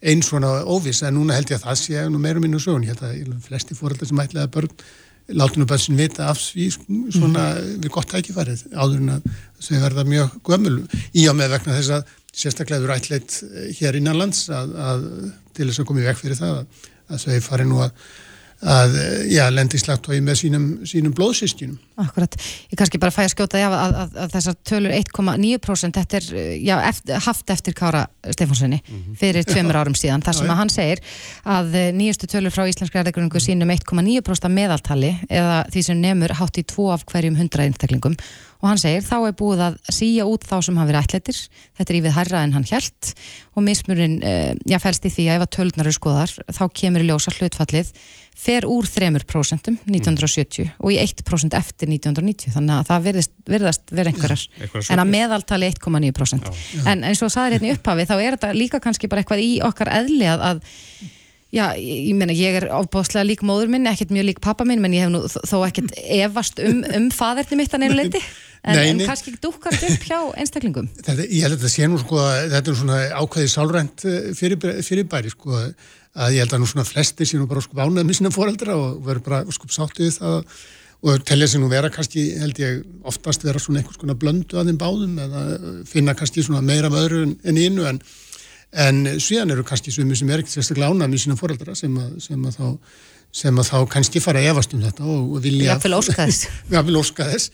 einn svona óviss en núna held ég að það sé nú meira mínu sögun, ég held að flesti fóreldar sem ættleiða börn látunum bönsin vita af því svona mm. við gott tækifærið áður en að þau verða mjög gömul í og með vegna þess að sérstaklega eru ætleitt hér innanlands að, að til þess að koma í vekk fyrir það að, að þau fari nú að að já, lendi slagtói með sínum, sínum blóðsýstjunum.
Akkurat, ég kannski bara fæ að skjóta já, að, að, að þessar tölur 1,9% þetta er já, eftir, haft eftir Kára Stefánssoni mm -hmm. fyrir tveimur árum síðan þar sem að hann segir að eh, nýjustu tölur frá Íslenskra erðegrunningu sínum 1,9% meðaltali eða því sem nefnur hátt í tvo af hverjum hundra einstaklingum og hann segir þá er búið að síja út þá sem hafi verið ætletir, þetta er í við herra en hann hjælt og mismurinn uh, já, fælst í því að ef að tölnar eru skoðar þá kemur í ljósa hlutfallið fer úr 3% 1970 mm. og í 1% eftir 1990 þannig að það verðist, verðast verið einhverjar. ja, en að meðaltali 1,9% en eins og saður hérna í upphafi þá er þetta líka kannski bara eitthvað í okkar eðli að, að já, ég meina ég er ábáslega lík móður minn, ekkert mjög lík pappa minn menn ég hef nú þó ekkert evast um, um faderni mitt að neina leiti en, en kannski dúkkar upp hjá einstaklingum
þetta, Ég held að þetta sé nú sko þetta er svona ákveði sálrænt eh, fyrirbæri fyrir sko að ég held að nú svona flesti sé nú bara sko ánað með sína foreldra og verður bara sko sáttið það og telja sig nú vera kannski held ég oftast vera svona einhvers konar blöndu að þeim báðum eða finna kannski svona meira með öðru en einu en, en síðan eru kannski svömi sem er ekkert sérstaklega ánað með sína foreldra sem að, sem að þá sem að þá kannski fara að efast um þetta og vilja...
Óskaðis.
Jáfnvel óskaðis.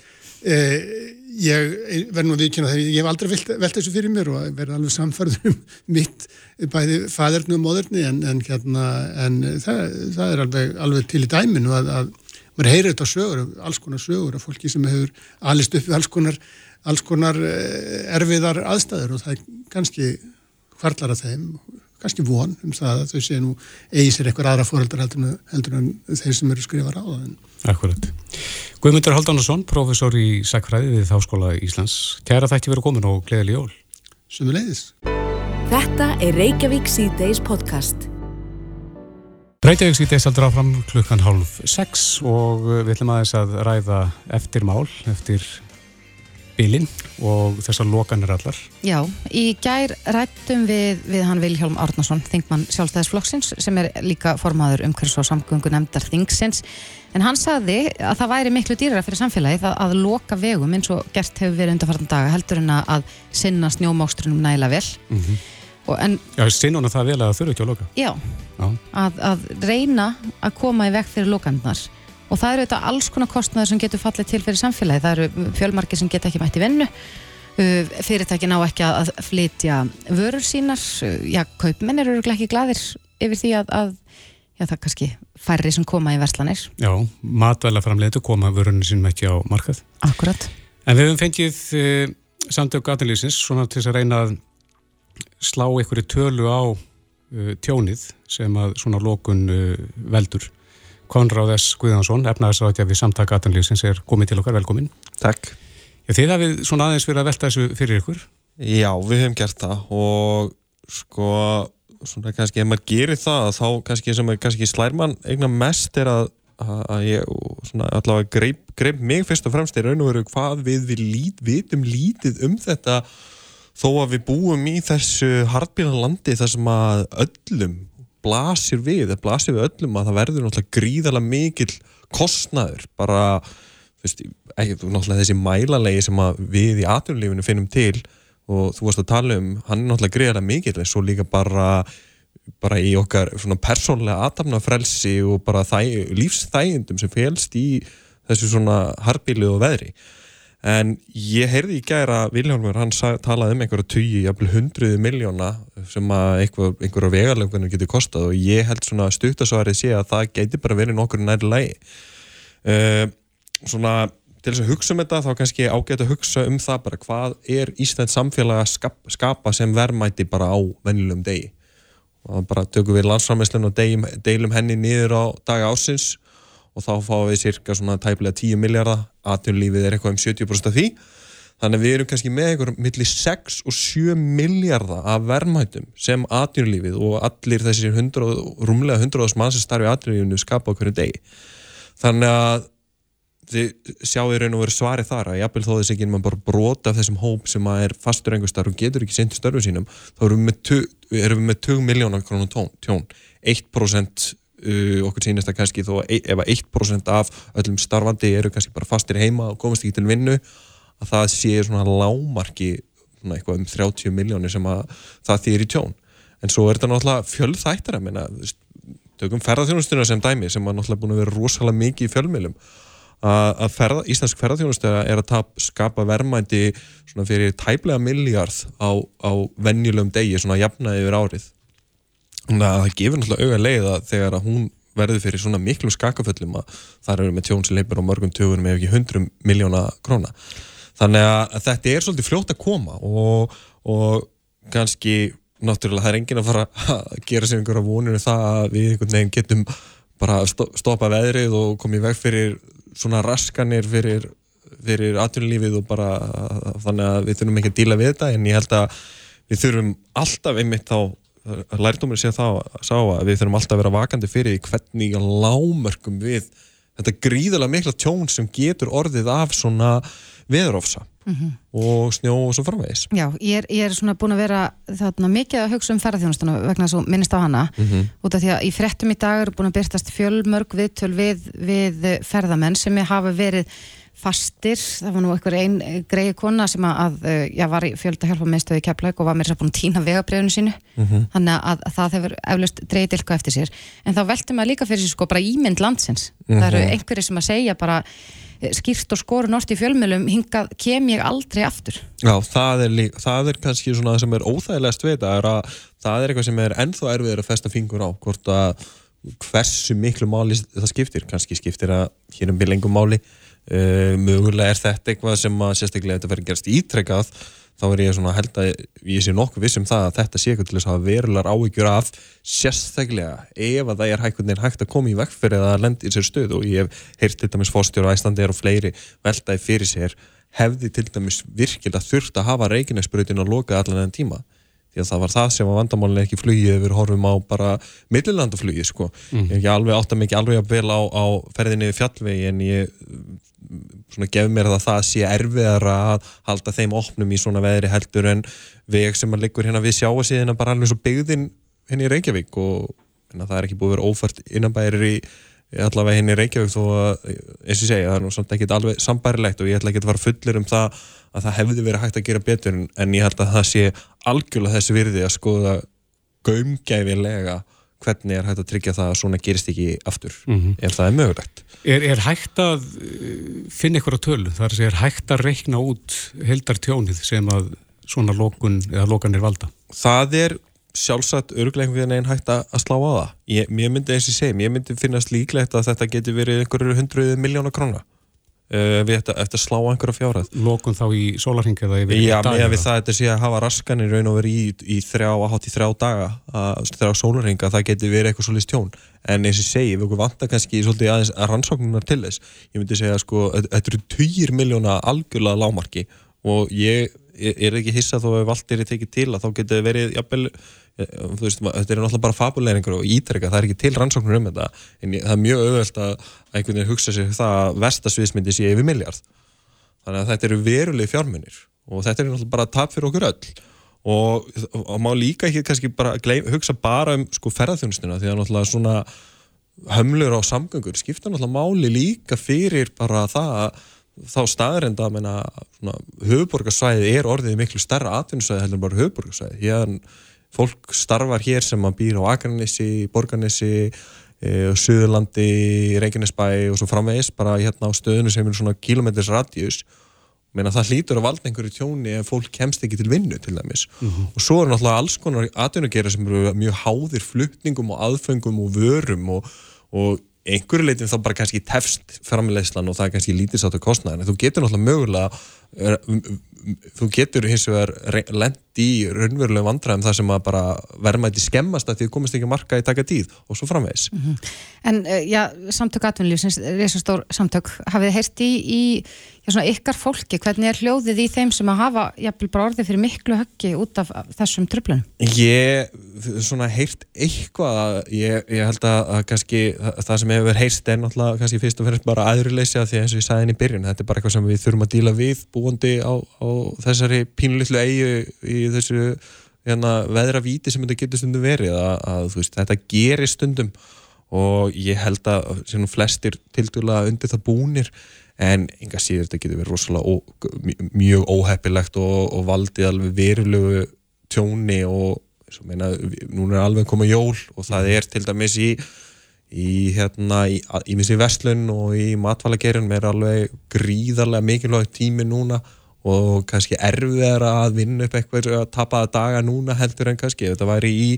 Eh, ég verð nú að viðkjöna þegar ég hef aldrei velt, velt þessu fyrir mér og verði alveg samfærður um mitt bæði fæðurnu og móðurni en, en, hérna, en það, það er alveg, alveg til í dæminu að, að maður heyrir þetta sögur, alls konar sögur af fólki sem hefur alist upp við alls konar, alls konar eh, erfiðar aðstæður og það er kannski hvarlar að þeim kannski von um það að þau sé nú eigi sér eitthvað aðra fóreldar heldur, heldur en þeir sem eru skrifar á það.
Akkurat. Guðmundur Haldánarsson, professor í Sækfræði við Þáskóla Íslands. Kæra þætti verið komin og gleðileg jól.
Sumulegis.
Þetta er Reykjavík C-Days podcast.
Reykjavík C-Days aldrei áfram klukkan hálf sex og við ætlum aðeins að ræða eftir mál, eftir bílinn og þessar lokanir allar.
Já, í gær rættum við, við hann Vilhjálm Árnason, þingmann sjálfstæðisflokksins sem er líka formaður umhverfs og samgöngu nefndar þingsins en hann sagði að það væri miklu dýrara fyrir samfélagið að, að loka vegum eins og gert hefur verið undarfartan daga heldur en að sinna snjómákstrunum næla vel mm -hmm.
en, Já, að það vel að það þurfu ekki að loka
Já, Já. Að, að reyna að koma í veg fyrir lokandunar og það eru þetta alls konar kostnæður sem getur fallið til fyrir samfélagi, það eru fjölmarkið sem get ekki mætt í vennu uh, fyrirtæki ná ekki að flytja vörur sínar, uh, já, kaupmenn eru ekki gladir yfir því að, að já, það kannski færri sem koma í verslanir.
Já, matvæla framleitu koma vörunni sínum ekki á markað.
Akkurat.
En við hefum fengið uh, samtök aðlýsins svona til að reyna að slá einhverju tölu á uh, tjónið sem að svona lókun uh, veldur Konráð S. Guðjónsson, efnaðarsraðja við samtaka aðanlýfsins er komið til okkar, velkomin.
Takk.
Já, þið hafið svona aðeins fyrir að velta þessu fyrir ykkur?
Já, við hefum gert það og sko, svona kannski ef maður gerir það, þá kannski sem er kannski slærmann eignan mest er að, að ég, svona allavega greip, greip mig fyrst og fremst í raun og veru hvað við við lít, vitum lítið um þetta þó að við búum í þessu hardbílanlandi þar sem að öllum blasir við, það blasir við öllum að það verður náttúrulega gríðarlega mikil kostnaður, bara veist, náttúrulega þessi mælalegi sem við í atvinnulífinu finnum til og þú varst að tala um hann er náttúrulega gríðarlega mikil, en svo líka bara bara í okkar svona persónlega aðtapnafrelsi og bara þæ, lífsþægindum sem félst í þessu svona harbílu og veðri En ég heyrði í gæra Viljálfur, hann talaði um einhverja tugi, jafnvel hundruði miljóna sem einhverja vegarlöfunum getur kostað og ég held svona stuttasvarið sé að það geti bara verið nokkur næri lægi. Uh, eh, svona til þess að hugsa um þetta þá kannski ágætt að hugsa um það bara hvað er Íslands samfélag að skap, skapa sem verðmæti bara á vennilegum degi. Og bara tökum við landsframheslun og deilum henni niður á daga ásins og þá fáum við cirka svona tæpilega 10 miljardar, atvinnulífið er eitthvað um 70% af því. Þannig að við erum kannski með einhver millir 6 og 7 miljardar af verðmætum sem atvinnulífið og allir þessir 100, rúmlega 100 mann sem starfi atvinnulífinu skapa okkur en degi. Þannig að þið sjáu í raun og veru svarið þar að jafnvel þó þess ekki mann bara brota af þessum hóp sem er fastur einhver starf og getur ekki sinnt störfu sínum þá erum við með, tug, erum við með 2 miljónar krónum tjón. 1% uh, okkur sínist að kannski þó e ef 1% af öllum starfandi eru kannski bara fastir heima og komast ekki til vinnu að það sé svona lámarki svona eitthvað um 30 miljónir sem að það þýr í tjón. En svo er þetta náttúrulega fjölþættar að menna tökum ferðarþjónustuna sem dæmi sem er náttúrulega búin að vera rosalega mikið í fjölmilum að ferða, íslensk ferðarþjónustöða er að tap, skapa verðmændi fyrir tæplega miljard á, á venjulegum degi, svona jafnaði yfir árið þannig að það gefur náttúrulega auga leið að þegar að hún verður fyrir svona miklu skakaföllum að það eru með tjón sem leipur á mörgum tögunum ef ekki hundrum miljóna króna. Þannig að þetta er svolítið fljótt að koma og, og kannski náttúrulega það er engin að fara að gera sér einhverja voninu um það að við einhvern veginn getum bara stoppa veðrið og komið veg fyrir svona raskanir fyrir, fyrir atvinnulífið og bara þannig að við þurfum ekki að díla við þetta en ég held að við þurfum alltaf einmitt þá lærdomur sé þá sá að við þurfum alltaf að vera vakandi fyrir hvernig lámörkum við þetta gríðalega mikla tjón sem getur orðið af svona veðurofsa mm -hmm. og snjó og svo framvegis
Já, ég er, ég er svona búin að vera þarna mikið að hugsa um ferðarþjónustuna vegna þess að minnist á hana mm -hmm. út af því að í frettum í dag eru búin að byrstast fjölmörg viðtöl við, við ferðamenn sem hafa verið fastir, það var nú einhver einn greið kona sem að, já, var í fjölda hjálpa meðstöði kepplæk og var mér sér búin að týna vegabriðinu sínu, mm -hmm. þannig að, að það hefur eflust dreyið dilka eftir sér. En þá veltum við líka fyrir sér sko bara ímynd landsins. Það eru einhverju sem að segja bara skýrt og skorun orðt í fjölmjölum hingað kem ég aldrei aftur.
Já, það er, líka, það er kannski svona það sem er óþægilegast við þetta er að það er eitthvað sem er ennþá erfiðir að festa fingur á hvort að hversu miklu máli það skiptir, kannski skiptir að hér um bylengum máli uh, mögulega er þetta eitthvað sem að sérstaklega þetta verður gerast ítrekkað þá er ég svona held að ég sé nokkuð vissum það að þetta sé eitthvað til þess að verulegar áhyggjur af sérstaklega ef að það er hægt, hægt að koma í vekk fyrir að það lendir sér stöð og ég hef heyrt til dæmis fórstjóru á Æslandir og fleiri veltaði fyrir sér hefði til dæmis virkilega þurft að hafa reikinæksbröðin að loka allan enn tíma því að það var það sem var vandamálinlega ekki flugið við horfum á bara millilandaflugið sko. mm. ég alveg átta mikið alveg að vel á, á ferðinni fjallvegi en ég svona gef mér það að það sé erfiðar að halda þeim opnum í svona veðri heldur en veg sem að liggur hérna við sjáu síðan bara alveg svo byggðin henni í Reykjavík og hérna, það er ekki búið að vera ófært innanbærir í allavega henni í Reykjavík þó að, eins og segja, það er nú samt ekki alveg sambærilegt og ég ætla ekki að fara fullir um það að það hefði verið hægt að gera betur en ég held að það sé algjörlega þessi virði að skoða gaumgæfilega hvernig er hægt að tryggja það að svona gerist ekki aftur, mm -hmm. ef það er mögulegt
Er, er hægt að uh, finna ykkur á tölu, þar sem er hægt að reikna út heldartjónið sem að svona lókun eða lókan er valda?
Það er sjálfsagt örglegum við einn hægt að slá á það. Ég, ég myndi eins og segja, ég myndi finnast líklegt að þetta getur verið einhverju hundruð miljóna krónar uh, við ættum eftir að slá einhverja fjárhæð.
Lókun þá í
dag? Já, með við það sé að hafa raskanir raun og verið í, í þrjá að hátt í þrjá daga, að, þrjá sólarhinga, það getur verið eitthvað svolítið stjón en eins og segi, við vantar kannski svolítið aðeins að rannsóknunar til þess ég myndi segja sko, þetta eru 20 miljóna algjörlega lámarki og ég er ekki hissa þó að valdir er tekið til að þá getur verið jafnvel, eh, veist, þetta er náttúrulega bara fabuleiringur og ítrekka, það er ekki til rannsóknur um þetta en það er mjög auðvelt að einhvern veginn hugsa sér það að vestasviðsmyndi sé yfir miljard þannig að þetta eru veruleg fjármunir og þetta er náttúrulega bara tap fyrir okkur öll. Og, og má líka ekki kannski bara gleym, hugsa bara um sko ferðarþjónustuna því að náttúrulega svona hömlur á samgöngur skipta náttúrulega máli líka fyrir bara það að þá staðrind að höfuborgarsvæði er orðið miklu starra atvinnusvæði heldur bara höfuborgarsvæði fólk starfar hér sem að býra á Akranissi, Borganissi e, Suðurlandi, Reykjanesbæ og svo framvegis bara hérna á stöðinu sem er svona kilometris radjus meina það hlýtur að valda einhverju tjóni ef fólk kemst ekki til vinnu til dæmis. Mm -hmm. og svo er náttúrulega alls konar atvinnugera sem eru mjög háðir flutningum og aðfengum og vörum og, og einhverju leitin þá bara kannski tefst framleyslan og það er kannski lítið sáttu kostnæðin þú getur náttúrulega mögulega þú getur hins vegar lend í raunveruleg vandræðum þar sem að bara verðmætti skemmast að því þú komist ekki marka í taka tíð og svo framvegis mm -hmm.
En uh, já, samtök atvinnulífsins reysastór samtök, hafið þið heyrst í, í já, svona ykkar fólki, hvernig er hljóðið í þeim sem að hafa jafnvel bara orðið fyrir miklu höggi út af þessum tröflunum?
Ég, svona heyrt eitthvað, ég, ég held að, að kannski það sem hefur heyrst er náttúrulega kannski fyrst og fremst bara aðurleysi að því eins og ég sagði henni í byrjun, þetta er bara eitthvað sem við þurfum að díla við búandi á, á þessari pínlillu eigu í þessu hérna, veðravíti sem þetta getur stundum verið að, að veist, þetta gerir stundum og ég held að flestir til dæla undir það búnir en enga síður þetta getur verið rosalega mjög óheppilegt og, og valdið alveg verilegu tjóni og meina, núna er alveg komið jól og það er til dæmis í í hérna, í, í missi vestlun og í matvælagerun er alveg gríðarlega mikilvægt tími núna og kannski erfiðar að vinna upp eitthvað að tapa daga núna heldur en kannski. Þetta væri í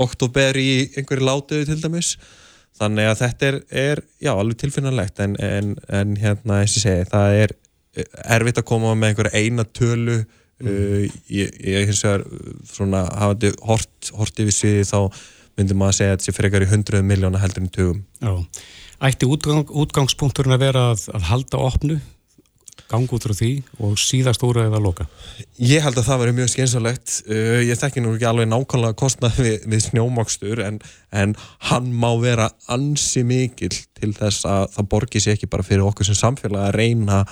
oktober í einhverju látuðu til dæmis þannig að þetta er, er já, alveg tilfinnanlegt en, en, en hérna, eins og segi, það er erfitt að koma með einhverja eina tölu. Mm. uh, ég, ég hins vegar svona hafandi hort, horti við sviði þá myndum maður að segja að þetta sé frekar í hundruð miljóna heldur en tugum. Já,
ætti útgang, útgangspunkturinn að vera að, að halda opnu gang út frá því og síðast úr eða loka?
Ég held að það veri mjög skynsalegt uh, ég þekki nú ekki alveg nákvæmlega kostnað við, við snjómokstur en, en hann má vera ansi mikil til þess að það borgir sér ekki bara fyrir okkur sem samfélag að reyna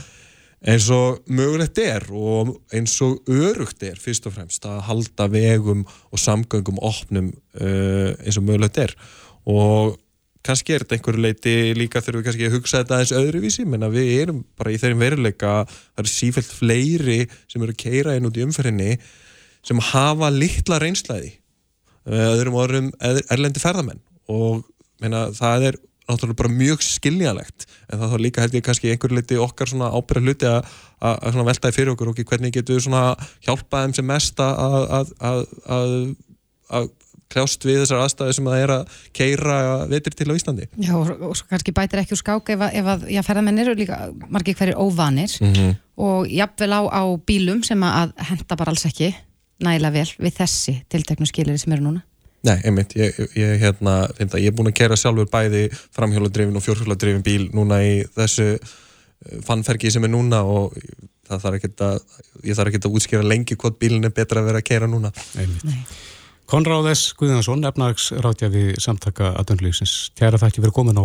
eins og mögulegt er og eins og örugt er fyrst og fremst að halda vegum og samgöngum opnum uh, eins og mögulegt er og kannski er þetta einhverju leiti líka þurfum við kannski að hugsa þetta aðeins öðruvísi. Menna við erum bara í þeirrim veruleika það eru sífælt fleiri sem eru að keira inn út í umferðinni sem hafa litla reynslæði eh, öðrum orðum erlendi ferðamenn. Og menna, það er náttúrulega bara mjög skiljanlegt. En það þá líka held ég kannski einhverju leiti okkar svona ábyrða hluti að, að, að veltaði fyrir okkur og hvernig getur við svona hjálpaðum sem mest að, að kljást við þessar aðstæði sem það er að keira veitir til á Íslandi.
Já og, og svo kannski bætir ekki úr skák ef að, ef að já, ferðamenn eru líka margir hverjir óvanir mm -hmm. og jafnvel á, á bílum sem að henda bara alls ekki nægilega vel við þessi tilteknu skilir sem eru núna.
Nei, einmitt, ég, ég, hérna, að, ég er búin að kera sjálfur bæði framhjóladrifin og fjórhjóladrifin bíl núna í þessu eh, fannfergi sem er núna og það þarf ekki að, ég þarf ekki að útskýra lengi hvort bílinn er betra að vera að kera núna.
Einmitt. Nei. Konráðes Guðjónsson, efnagsráttjafi samtaka aðdönglýsins. Tjæra það ekki verið komin á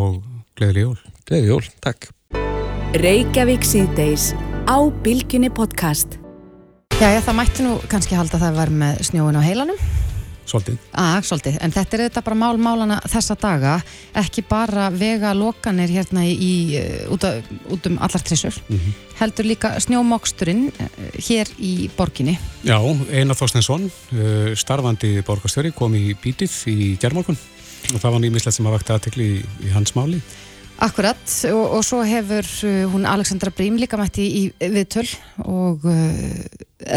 Gleðileg jól.
Gleðileg jól, takk.
Reykjavík síðdeis á Bilginni podcast.
Já, já, það mætti nú kannski halda það að vera með snjóin á heilanum.
Svolítið.
Ah, svolítið, en þetta er þetta bara mál málana þessa daga, ekki bara vega lokanir hérna í, uh, út, að, út um allar trissur, mm -hmm. heldur líka snjómoksturinn uh, hér í borginni.
Já, Einar Þorstensson, uh, starfandi borgarstjóri, kom í bítið í gerðmálkun og það var nýmislegt sem að vakta aðtekli í, í hans máli.
Akkurat og, og svo hefur hún Alexandra Brím líka mætti í, viðtöl og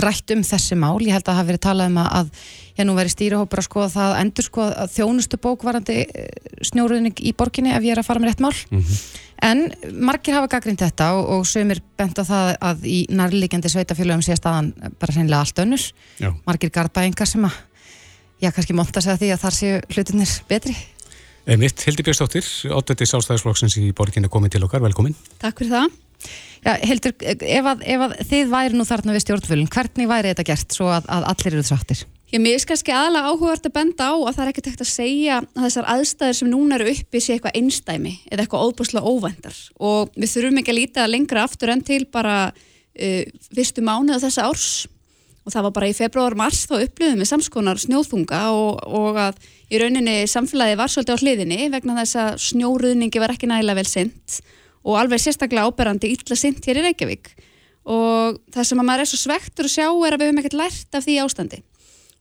rætt um þessi mál. Ég held að það hafi verið talað um að ég nú verið stýrihópur að skoða það að endur skoða þjónustu bókvarandi eh, snjóruðning í borginni ef ég er að fara með rétt mál mm -hmm. en margir hafa gaggrind þetta og, og sögumir bent á það að í nærlegjandi sveitafélagum sé staðan bara sennilega allt önnur Já. margir garðbæingar sem að já, kannski monta sig að því að þar séu hlutinir betri
Mitt, Hildi Björnstóttir, áttætti sástæðisflokksins í borginni komið til okkar, velkomin.
Takk fyrir það. Já, Hildur, ef að, ef að þið væri nú þarna við stjórnfölun, hvernig væri þetta gert svo að, að allir eru þráttir?
Já, mér er kannski aðalega áhugavert að benda á að það er ekkert ekkert að segja að þessar aðstæðir sem núna eru uppi sé eitthvað einstæmi eða eitthvað óbúslega óvendar og við þurfum ekki að líta lengra aftur enn til bara uh, fyrstu mánuða þessa árs og það var bara í februar-mars þá upplöðum við samskonar snjóðfunga og, og að í rauninni samfélagi var svolítið á hliðinni vegna þess að snjóruðningi var ekki nægilega vel sint og alveg sérstaklega áberandi illa sint hér í Reykjavík. Og það sem að maður er svo svektur að sjá er að við höfum ekkert lært af því ástandi.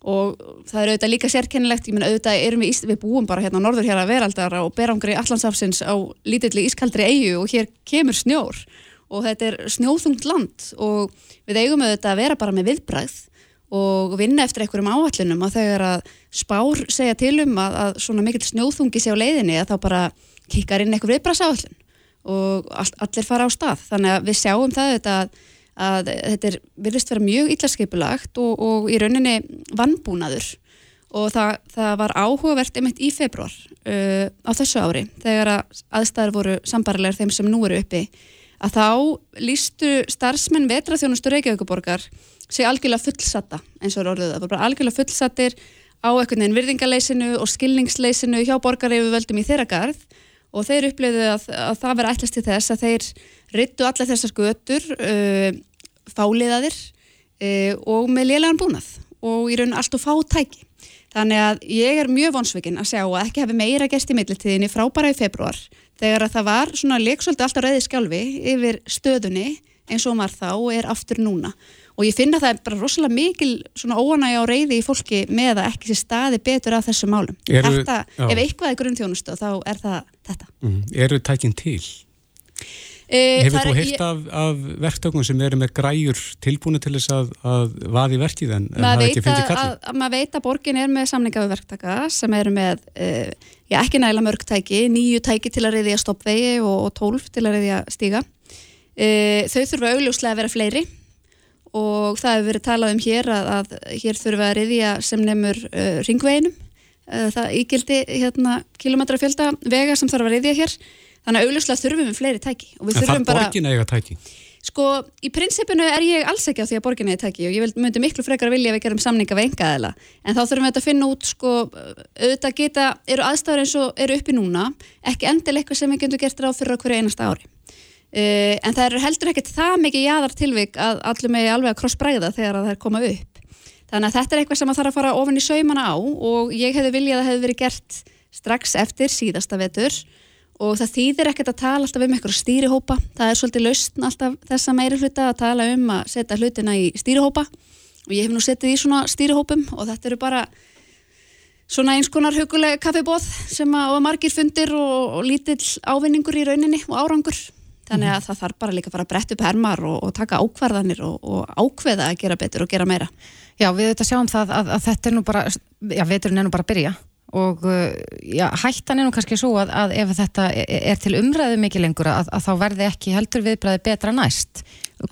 Og það er auðvitað líka sérkennilegt, ég menn auðvitað erum við, við búum bara hérna á norður hér að veraldar og berangri allansafsins á lítilli ískaldri eigu og hér kemur snjór og þetta er snjóðungt land og við eigum auðvitað að vera bara með viðbræð og vinna eftir einhverjum áallunum að þegar að spár segja til um að, að svona mikill snjóðungi sé á leiðinni að þá bara kikkar inn einhver viðbræðsáallun og all, allir fara á stað. Þannig að við sjáum það auðvitað að að þetta virðist vera mjög illaskipulagt og, og í rauninni vannbúnaður og það, það var áhugavert einmitt í februar uh, á þessu ári þegar að aðstæður voru sambarilegar þeim sem nú eru uppi að þá lístu starfsmenn vetraþjónustu Reykjavíkuborgar sig algjörlega fullsatta eins og orðið. Það, bara algjörlega fullsattir á einhvern veginn virðingaleysinu og skilningsleysinu hjá borgareifu völdum í þeirra garð. Og þeir upplöðu að, að það verði ætlast til þess að þeir ryttu allar þessar götur uh, fáliðaðir uh, og með lélegan búnað og í raun allt og fá tæki. Þannig að ég er mjög vonsveikin að sjá að ekki hefði meira gæst í millitíðinni frábæra í februar þegar að það var svona leiksöldi alltaf reyði skjálfi yfir stöðunni eins og maður þá er aftur núna og ég finna það bara rosalega mikil svona óanægja og reyði í fólki með að ekki sé staði betur af þessu málum.
Eru,
þetta, ef eitthvað er grunnþjónustu þá er það þetta.
Mm, eru tækinn til?
E,
Hefur þú heilt af, af verktökum sem eru með græjur tilbúinu til þess að, að vaði verkið en, það ekki fengið kallið?
Maður veit að borgin er með samninga við verktaka sem eru með uh, já, ekki næla mörg tæki, nýju tæki til að reyðja stoppvegi og, og tólf til að reyðja stíga. Uh, þau þurfa augljóslega að vera fleiri og það hefur verið talað um hér að, að hér þurfa að reyðja sem nefnur uh, ringveginum. Það ígildi hérna, kilometra fjölda vega sem þarf að reyðja hér þannig að augljóslega þurfum við fleiri tæki
en það bara... borgin eiga tæki?
Sko, í prinsipinu er ég alls ekki á því að borgin eiga tæki og ég myndi miklu frekar að vilja að við gerum samninga við enga eðla, en þá þurfum við að finna út sko, auðvitað geta, eru aðstæður eins og eru uppi núna, ekki endil eitthvað sem við getum gert ráð fyrir okkur einasta ári. Uh, en það eru heldur ekkert það mikið jáðar tilvik að allum er alveg að krossbræða þegar það er koma upp. Þannig að þetta er eitthvað sem að þarf að fara ofin í saumana á og ég hefði viljað að og það þýðir ekkert að tala alltaf um eitthvað stýrihópa, það er svolítið lausn alltaf þessa meiri hluta að tala um að setja hlutina í stýrihópa. Og ég hef nú settið í svona stýrihópum og þetta eru bara svona eins konar huguleg kaffibóð sem að margir fundir og, og lítill ávinningur í rauninni og árangur. Þannig að mm. það þarf bara líka að fara að bretta upp hermar og, og taka ákvarðanir og, og ákveða að gera betur og gera meira.
Já, við auðvitað sjáum það að, að þetta er nú bara, já, veturinn er nú bara að byrja og uh, já, hættan er nú kannski svo að, að ef þetta er til umræðu mikið lengur að, að þá verði ekki heldur viðbræði betra næst.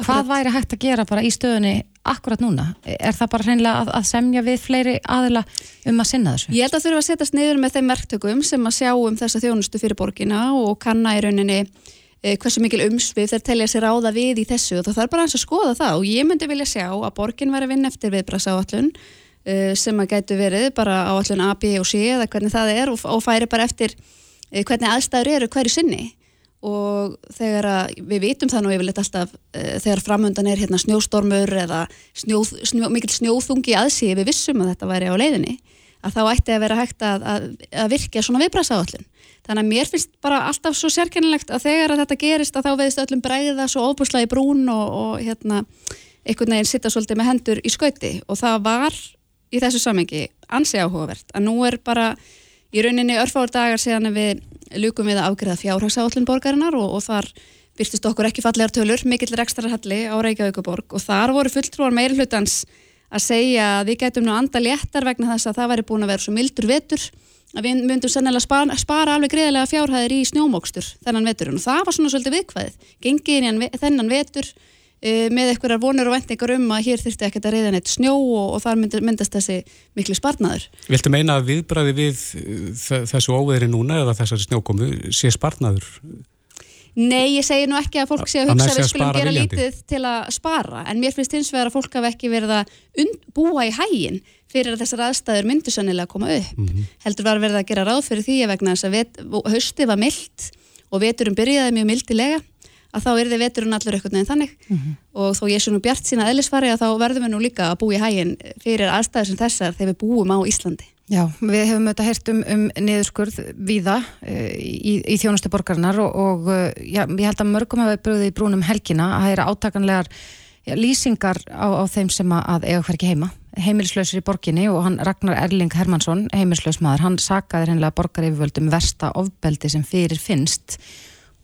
Hvað væri hægt að gera bara í stöðunni akkurat núna? Er það bara hreinlega að, að semja við fleiri aðila um að sinna þessu?
Ég held að þurfa að setjast niður með þeim verktökum sem að sjá um þessa þjónustu fyrir borgina og kanna í rauninni eh, hversu mikil umsvið þeir telja sér áða við í þessu. Og það er bara eins að skoða það. Og ég myndi vilja sjá að borgin væri vinn eftir viðbræðsáallun sem að gætu verið bara á allun A, B og C eða hvernig það er og, og færi bara eftir eh, hvernig aðstæður eru hverju sinni. Og þegar að við vitum það nú yfirleitt alltaf uh, þegar framöndan er hérna snjóstormur eða snjóð, snjó, mikil snjóðungi aðsí við vissum að þetta væri á leiðinni að þá ætti að vera hægt að, að, að virka svona viðbræðsáallin þannig að mér finnst bara alltaf svo sérkennilegt að þegar að þetta gerist að þá veðist öllum bræða svo óbúslega í brún og, og hérna einhvern veginn sitta svolítið með hendur í skauti. Og það var í þessu samengi ansi áhugavert að nú er bara í rauninni örfáður dagar síðan við lukum við að afgriða fjárhagsállin borgarinnar og, og þar byrstist okkur ekki fallegar tölur, mikill rekstrarhalli á Reykjavíkuborg og þar voru fulltrúar meiri hlutans að segja að við getum nú anda léttar vegna þess að það væri búin að vera svo mildur vetur að við myndum sennilega spara, spara alveg greiðlega fjárhæðir í snjómókstur þennan veturinn. Og það var svona svolítið viðkvæðið gengið inn í þennan vetur með einhverjar vonur og vendingar um að hér þurfti ekkert að reyða neitt snjó og, og þar myndi, myndast þessi miklu sparnadur.
Viltu meina að viðbræði við uh, þessu óveðri núna eða þessari snjókomu sé sparnadur?
Nei, ég segi nú ekki að fólk sé að hugsa að við skulum gera viljandi. lítið til að spara, en mér finnst hins vegar að fólk hafi ekki verið að búa í hægin fyrir að þessar aðstæður myndu sannilega að koma upp. Mm -hmm. Heldur var verið að gera ráð fyrir því að vegna þess að hösti var myllt og veturum byrjaði mjög mildilega að þá er þið veturinn allur eitthvað nefn þannig mm -hmm. og þó ég sé nú bjart sína eðlisfari að þá verðum við nú líka að búa í hægin fyrir aðstæður sem þessar þegar við búum á Íslandi.
Já, við hefum auðvitað heyrt um, um niðurskurð viða uh, í, í þjónustu borgarnar og, og uh, já, ég held að mörgum hefur brúðið í brúnum helgina að það eru átakanlegar já, lýsingar á, á þeim sem að eiga hverki heima heimilislausir í borginni og hann Ragnar Erling Hermansson, heimilislausmaður, hann sakaði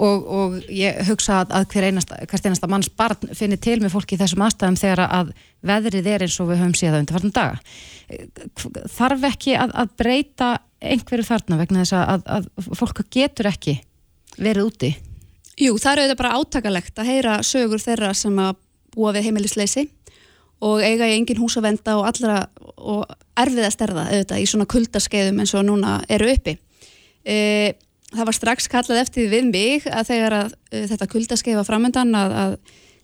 og, og ég hugsa að, að hver einasta, einasta manns barn finnir til með fólki í þessum aðstæðum þegar að veðrið er eins og við höfum síðan undir daga. Þarf ekki að, að breyta einhverju þarna vegna þess að, að fólk getur ekki verið úti?
Jú, það eru þetta bara átakalegt að heyra sögur þeirra sem að búa við heimilisleysi og eiga í engin hús að venda og allra og erfið að sterða auðvitað í svona kuldaskeiðum eins og núna eru uppi. E, það var strax kallað eftir við mig að þegar að e, þetta kuldaskeið var framöndan að, að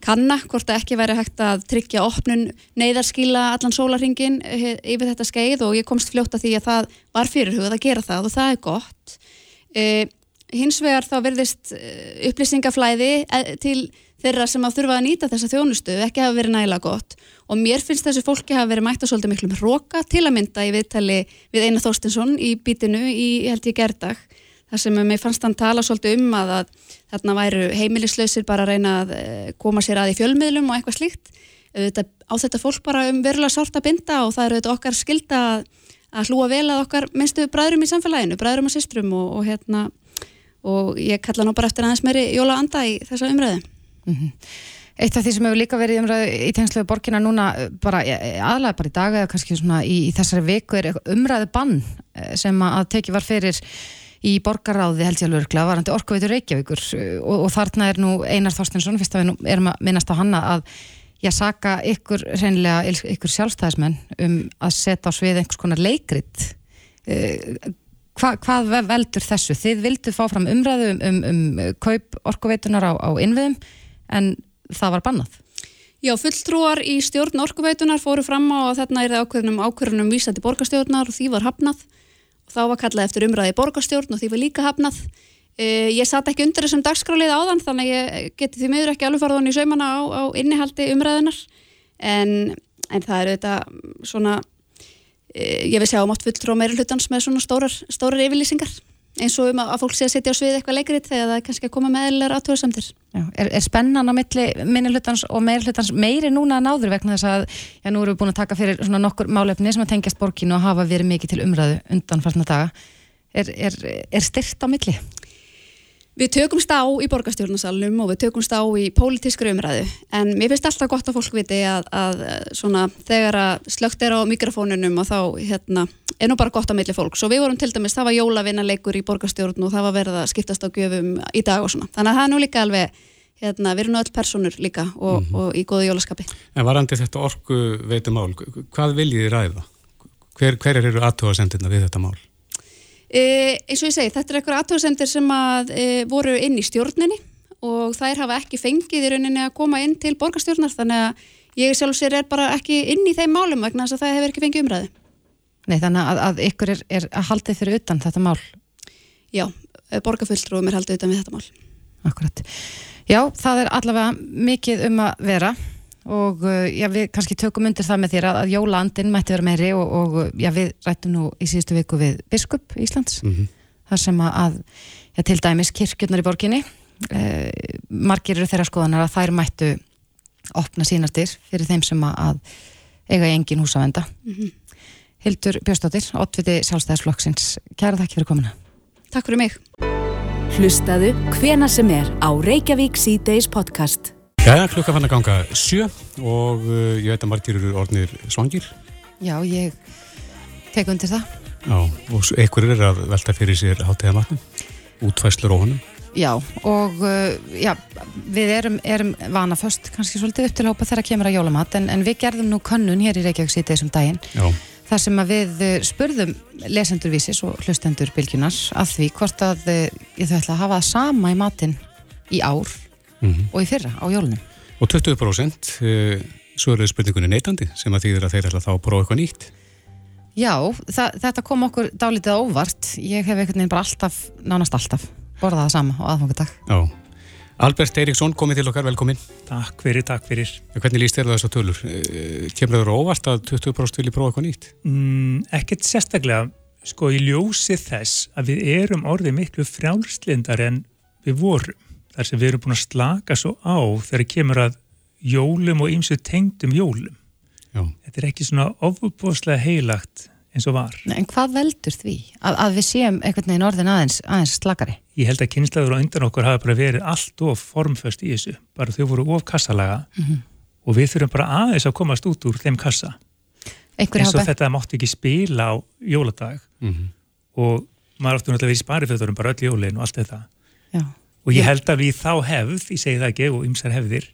kanna hvort að ekki væri hægt að tryggja opnun neyðarskíla allan sólarringin e, yfir þetta skeið og ég komst fljóta því að það var fyrirhugað að gera það og það er gott. E, hins vegar þá verðist e, upplýsingaflæði e, til þeirra sem að þurfa að nýta þessa þjónustu ekki hafa verið nægilega gott og mér finnst þessu fólki hafa verið mætt að svolítið miklu með róka til að mynda í viðtali við Einar Þorstinsson í bítinu í held ég gerdag þar sem mér fannst hann tala svolítið um að, að þarna væru heimilislausir bara að reyna að eh, koma sér að í fjölmiðlum og eitthvað slíkt þetta, á þetta fólk bara um verulega sárt að binda og það eru þetta okkar skilda að, hlúa vel að okkar minnstu bræðurum í samfélaginu, bræðurum og systrum og, og hérna og ég kalla nú bara eftir aðeins meiri jóla anda í þessa umræðu
Mm -hmm. Eitt af því sem hefur líka verið umræðu í tengslu borgina núna bara aðlæða bara í dag eða kannski svona í, í þessari viku er umræðu bann sem að teki var fyrir í borgaráði held ég alveg örgla varandi orkuveitur Reykjavíkur og, og þarna er nú Einar Þorstinsson, fyrst að við erum að minnast á hanna að ég saka ykkur reynilega, ykkur sjálfstæðismenn um að setja á svið einhvers konar leikrit Hva, hvað veldur þessu? Þið vildu fá fram umræðu um, um, um kaup orkuveitunar á, á innviðum en það var bannað.
Já, fulltrúar í stjórn orkuveitunar fóru fram á að þarna er það ákveðnum ákveðnum vísa til borgarstjórnar og því var hafnað þá var kallað eftir umræði borgarstjórn og því var líka hafnað. Uh, ég satt ekki undir þessum dagskrálið áðan þannig ég geti því miður ekki alveg farað í saumana á, á innihaldi umræðunar en, en það eru þetta svona, uh, ég veist sjá um átt fulltrú á meira hlutans með svona stórar, stórar yfirlýsingar eins og um að, að fólk sé að setja á svið eitthvað leikrið þegar það er kannski að koma með eðlilega aðtöðarsamtir.
Er, er spennan á milli minnihlutans og meirhlutans meiri núna en áður vegna þess að já, nú erum við búin að taka fyrir svona nokkur málefni sem að tengjast borginu og hafa verið mikið til umræðu undan farsna daga. Er, er, er styrt á milli?
Við tökumst á í borgarstjórnarsalunum og við tökumst á í pólitískri umræðu en mér finnst alltaf gott að fólk viti að, að svona, þegar að slögt er á mikrofónunum og þá hérna, er nú bara gott að milli fólk. Svo við vorum til dæmis, það var jólavinnaleikur í borgarstjórn og það var verið að skiptast á gjöfum í dag og svona. Þannig að það er nú líka alveg, hérna, við erum nú öll personur líka og, mm -hmm. og í góðu jólaskapi.
En varandi þetta orku veitumál, hvað viljið þið ræða? Hver, hver eru aðtóðasendirna við þetta mál?
E, eins og ég segi, þetta er eitthvað aðtöðsendir sem að e, voru inn í stjórninni og þær hafa ekki fengið í rauninni að koma inn til borgarstjórnar þannig að ég sjálf sér er bara ekki inn í þeim málum vegna þess að það hefur ekki fengið umræði.
Nei, þannig að, að ykkur er, er að haldið fyrir utan þetta mál?
Já, borgarfulltrúum er haldið utan við þetta mál.
Akkurat. Já, það er allavega mikið um að vera og uh, já, við kannski tökum undir það með þér að, að jólaandin mætti vera meiri og, og já, við rættum nú í síðustu viku við Biskup Íslands. Mm -hmm. þar sem að, já, til dæmis kirkjurnar í borginni eh, margir eru þeirra skoðanar að þær mættu opna sínastir fyrir þeim sem að eiga í engin húsavenda mm -hmm. Hildur Björnstóttir, oddviti sjálfstæðisflokksins. Kæra þakki fyrir komina
Takk fyrir mig.
Hlustaðu hvena sem er á Reykjavík C-Days podcast
Jæja, klukka fann að ganga sjö og uh, ég veit að margir eru orðnir svangir.
Já, ég tek undir það.
Já, og einhverjir er að velta fyrir sér hátíðamatnum, útfæslur og honum.
Já, og uh, já, við erum, erum vana först kannski svolítið upp til hópa þegar kemur að jólamat en, en við gerðum nú könnun hér í Reykjavík síðan þessum daginn. Já. Þar sem að við uh, spurðum lesendurvísis og hlustendur bylgjunar að því hvort að uh, ég þau ætla að hafa það sama í matin í ár mm -hmm. og í fyrra á jólunum.
Og 20% e, svo eru spurningunni neytandi sem að þýðir að þeir ætla þá að prófa eitthvað nýtt.
Já, þetta kom okkur dálítið óvart. Ég hef einhvern veginn bara alltaf, nánast alltaf, borðað það sama á aðfangadag.
Já. Albert Eiríksson, komið til okkar, velkomin.
Takk fyrir, takk fyrir.
Hvernig líst þér það þessu tölur? E, kemur það óvart að 20% vilja prófa eitthvað nýtt?
Mm, ekkert sérstaklega, sko, í ljósi þess að við erum orðið miklu frjálslindar en við vorum þar sem við erum búin að slaka svo á þegar kemur að jólum og ýmsu tengdum jólum. Já. Þetta er ekki svona ofubóslega heilagt eins og var.
En hvað veldur því að, að við séum einhvern veginn orðin aðeins, aðeins slakari?
Ég held að kynslaður og undan okkur hafa bara verið allt of formföst í þessu. Bara þau voru of kassalaga mm -hmm. og við þurfum bara aðeins að komast út úr þeim kassa. Einhver eins og þetta mátti ekki spila á jóladag mm -hmm. og maður áttu náttúrulega verið í spariföðurum bara öll jólin og allt þetta. Já og ég held að við þá hefð, ég segi það ekki og ymsar hefðir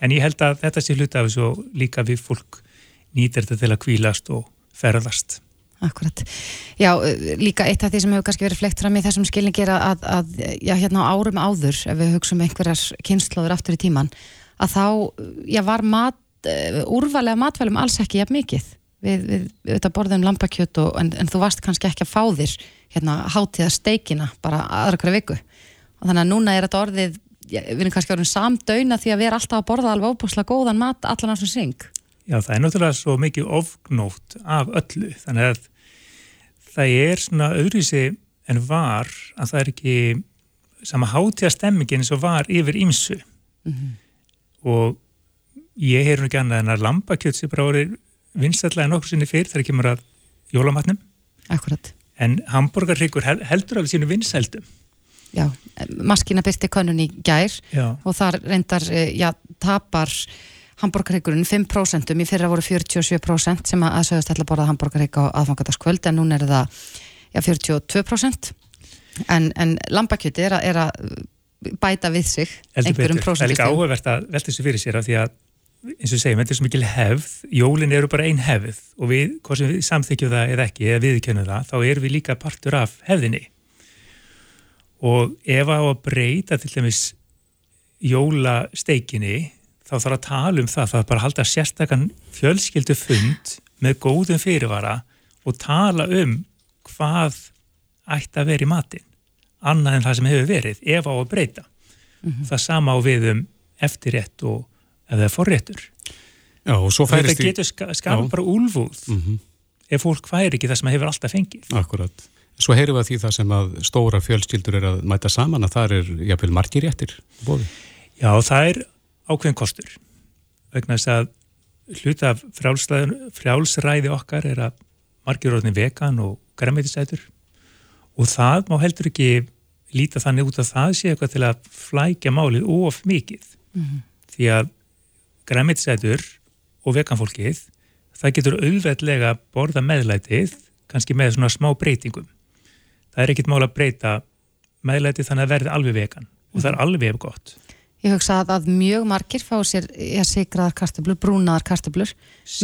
en ég held að þetta sé hluta af þessu og líka við fólk nýtir þetta til að kvílast og ferðast
Akkurat. Já, líka eitt af því sem hefur kannski verið flekt fram í þessum skilningi er að, að já, hérna á árum áður, ef við hugsaum einhverjar kynnslóður aftur í tíman, að þá, já, var mat, uh, úrvalega matvælum alls ekki jafn mikið. Við, við, við þetta borðum lampakjöt og, en, en þú varst kannski ekki að fá þér hérna hátíða steikina bara aðra hverju viku. Og þannig að núna er þetta orðið, við erum kannski orðin samdöina því að við erum alltaf að borða alveg óbúslega góðan mat allan á þessum syng.
Já, það er náttúrulega svo mikið ofgnótt af öllu, þannig að það er svona öðruvísi en var að það er ekki sama hátíða stemmingin eins og var yfir ímsu
Mm -hmm.
og ég heyr nú ekki annað en að lambakjöt sem bara voru vinstallega nokkur sinni fyrir þegar kemur að jólamatnum
Akkurat.
en hambúrgarryggur heldur alveg sínu vinsældum
Já, maskina byrti könnun í gær
Já.
og þar reyndar, eh, já, tapar hambúrgarryggurinn 5% í fyrra voru 47% sem að sögast ætla að borða hambúrgarrygg á aðfangadagskvöld en núna er það já, 42% en, en lambakjöti er, er að bæta við sig
Heldur
einhverjum
betur. Það er líka áhugavert að velta þessu fyrir sér af því að eins og við segjum, þetta er svo mikil hefð jólin eru bara ein hefð og við, hvort sem við samþykjum það eða ekki, eða viðkennum það þá erum við líka partur af hefðinni og ef á að breyta til dæmis jólasteikinni þá þarf að tala um það, það er bara að halda sérstakann fjölskyldu fund með góðum fyrirvara og tala um hvað ætti að vera í matinn annað en það sem hefur verið, ef á að breyta það sama á við um eftirrétt og er forréttur
Já, og svo færist
þetta getur ska, skapa
Já.
bara úlfúð
Mhm.
ef fólk fær ekki það sem hefur alltaf fengið
Akkurat. Svo heyrum við að því það sem að stóra fjölskyldur er að mæta saman að það er jafnvel margir réttir bóði.
Já, það er ákveðin kostur vegna þess að hluta af frjálsræði, frjálsræði okkar er að margir orðin vegan og græmitisætur og það má heldur ekki líta þannig út að það sé eitthvað til að flækja málið of mikið
Mhm.
því að græmitisætur og veganfólkið það getur auðveldlega borða meðlætið kannski með svona smá breytingum það er ekkit mál að breyta meðlætið þannig að verði alveg vegan og það er alveg gott
Ég hugsa að, að mjög margir fá sér sigraðar kartöblur, brúnaðar kartöblur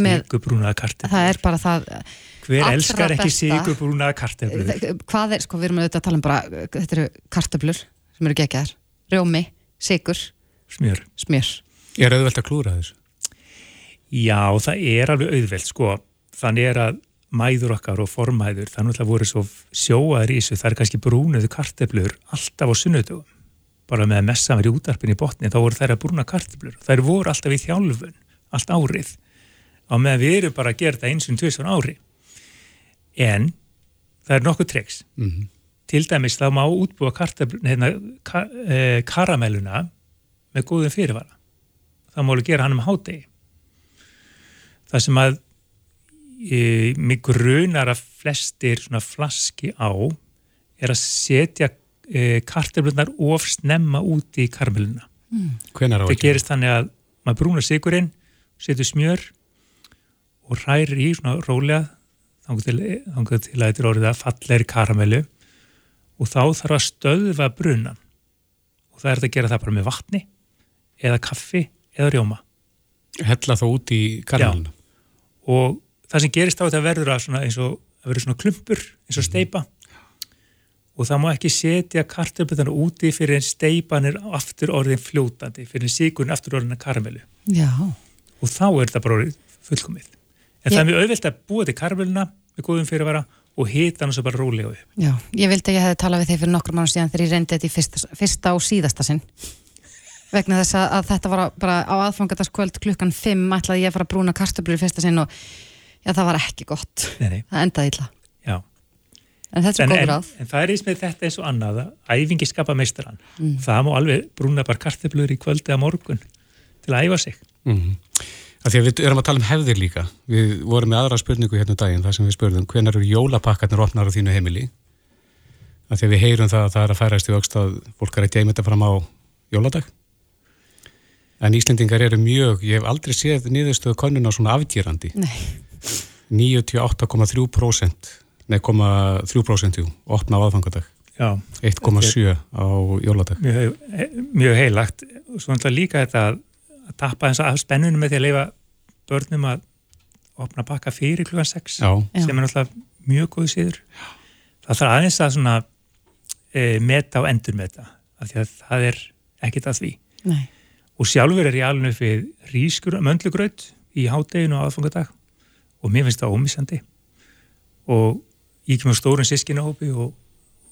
með,
Sigurbrúnaða kartöflur.
það er bara það
Hver elskar ekki
besta.
sigurbrúnaða kartöflur?
hvað er, sko við erum auðvitað að tala um bara þetta eru kartöblur sem eru geggjaðar rjómi, sigur,
Smjör.
smjör
Er auðvelt að klúra þessu?
Já, það er alveg auðvelt, sko. Þannig er að mæður okkar og formæður, það er náttúrulega voru svo sjóaður í þessu, það er kannski brúnuðu kartöflur alltaf á sunnudögum. Bara með að messa mér í útarpin í botni, þá voru þær að brúna kartöflur. Þær voru alltaf í þjálfun, allt árið. Á meðan við erum bara að gera þetta eins og tvisar ári. En það er nokkuð treks.
Mhm.
Til dæmis þá má útbúa hérna, ka, eh, karamelluna með góðum fyrirvara. Það má alveg gera hann um hádegi. Það sem að e, mig grunar að flestir svona flaski á er að setja e, kartöflunar of snemma út í karmeluna.
Á
Það gerist þannig að maður brúnar sigurinn, setur smjör og hrærir í svona rólega þangar til, þangað til að þetta er orðið að fallegri karamellu og þá þarf að stöðva brunan og það er að gera það bara með vatni eða kaffi eða rjóma.
Hella þá út í karmelina.
og það sem gerist á þetta verður að svona, eins og að verður svona klumpur eins og steipa og það má ekki setja kartöflunar úti fyrir en steipan er aftur orðin fljótandi fyrir en sigurinn aftur orðin að karamellu
Já,
og þá er þetta bara orðið fullkomið. En
Ég-
það er mjög auðvelt að búa til karmeluna með góðum fyrirvara og hita hann svo bara rólega upp.
Já, ég vildi að ég hefði talað við þig fyrir nokkur mánu síðan þegar ég reyndi þetta í fyrsta, fyrsta og síðasta sinn. Vegna þess að, að þetta var bara á aðfangataskvöld klukkan 5 ætlaði ég að fara að brúna kartöblur í fyrsta sinn og já, það var ekki gott
nei, nei.
það endaði illa
Já.
en þetta er góður
en,
ráð
en það er eins með þetta eins og annað að æfingi skapa meistaran
Mm.
það má alveg brúna bara kartöflur í kvöld eða morgun til að æfa sig
Mm Af því að við erum að tala um hefðir líka. Við vorum með aðra spurningu hérna um daginn þar sem við spurðum hvenar eru jólapakkarnir opnar á þínu heimili. Af því að við heyrum það að það er að færast í vöxt að fólk er að dæmita fram á jóladag. En Íslendingar eru mjög, ég hef aldrei séð niðurstöðu konuna svona afgjörandi.
Nei.
98,3% nei, 3% jú, opna á aðfangadag.
Já.
1,7 á jóladag.
mjög, mjög heilagt og svo náttúrulega líka þetta að, að tappa eins af spennunum með því að leifa börnum að opna pakka fyrir klukkan 6
Já.
sem er náttúrulega mjög góð síður það þarf aðeins að svona e, meta og endur meta af því að það er ekkit að því
Nei.
og sjálfur er ég alveg upp við rískur, möndlugraut í hádeginu á aðfangadag og mér finnst það ómissandi og ég kemur stórum sískinahópi og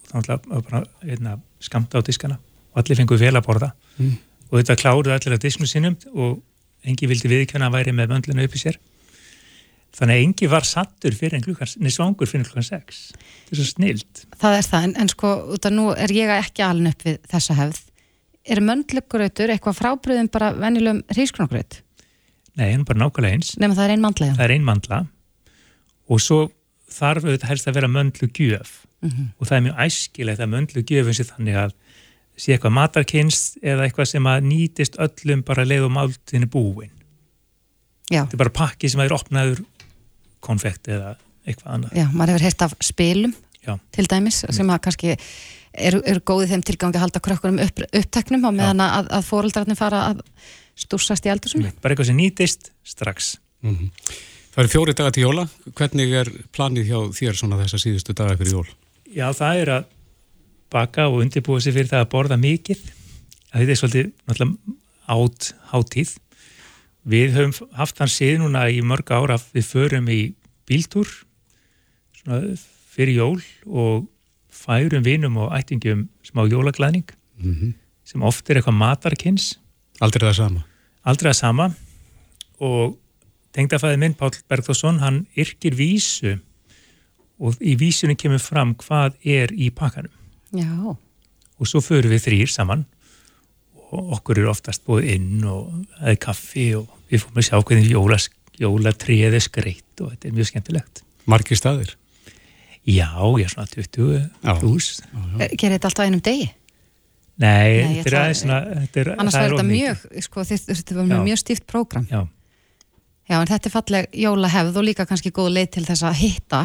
þannig að bara einna, skamta á diskana og allir fengur vel að borða
Mm.
og þetta kláruðu allir á disknu sínum og engi vildi viðkjöna að væri með möndluna uppi sér þannig að engi var sattur fyrir en klukkan, nei svangur fyrir klukkan 6 þetta er svo snilt
Það er það, en, en sko, út af nú er ég ekki alin upp við þessa hefð. Er möndlugrautur eitthvað frábriðum bara venjulegum hrísgrónagraut?
Nei, hann er bara nákvæmlega eins
Nefnum það er ein mandlega.
það er ein mandla og svo þarf auðvitað helst að vera möndlu gjöf
Mhm.
og það er mjög æskilegt að möndlu gjöfum sé þannig að sé eitthvað matarkynst eða eitthvað sem að nýtist öllum bara leið og máltinu búin
Já.
þetta er bara pakki sem að er opnaður konfekt eða eitthvað annað
Já, maður hefur heilt af spilum
Já.
til dæmis sem að kannski eru er góðið þeim tilgangi að halda krökkunum upp, uppteknum á meðan að, að fóreldrarnir fara að stúrsast í eldursum.
bara eitthvað sem nýtist strax
Mhm. Það eru fjóri dagar til jóla. Hvernig er planið hjá þér svona þessa síðustu dagar fyrir jól?
Já, það er að baka og undirbúa sig fyrir það að borða mikið. Það þetta er svolítið náttúrulega átt hátíð. Við höfum haft þann síð núna í mörg ára að við förum í bíltúr svona fyrir jól og færum vinum og ættingum smá jólaglæðning
Mhm.
sem oft er eitthvað matarkins.
Aldrei það sama.
Aldrei það sama og tengdafæði minn Páll Bergþórsson, hann yrkir vísu og í vísunum kemur fram hvað er í pakkanum
Já,
og svo förum við þrýr saman og okkur er oftast búið inn og er kaffi og við fórum að sjá hvernig jóla, jólatrið er skreitt og þetta er mjög skemmtilegt.
Margir staðir?
Já, ég er svona 20 pluss.
Er- gerir þetta alltaf á einum degi?
Nei,
Nei,
þetta er aðeins svona... Þetta er,
Annars
of
þetta mjög, sko, með
Já.
mjög stíft prógram.
Já.
Já, en þetta er falleg jólahefð og líka kannski góð leið til þess að hitta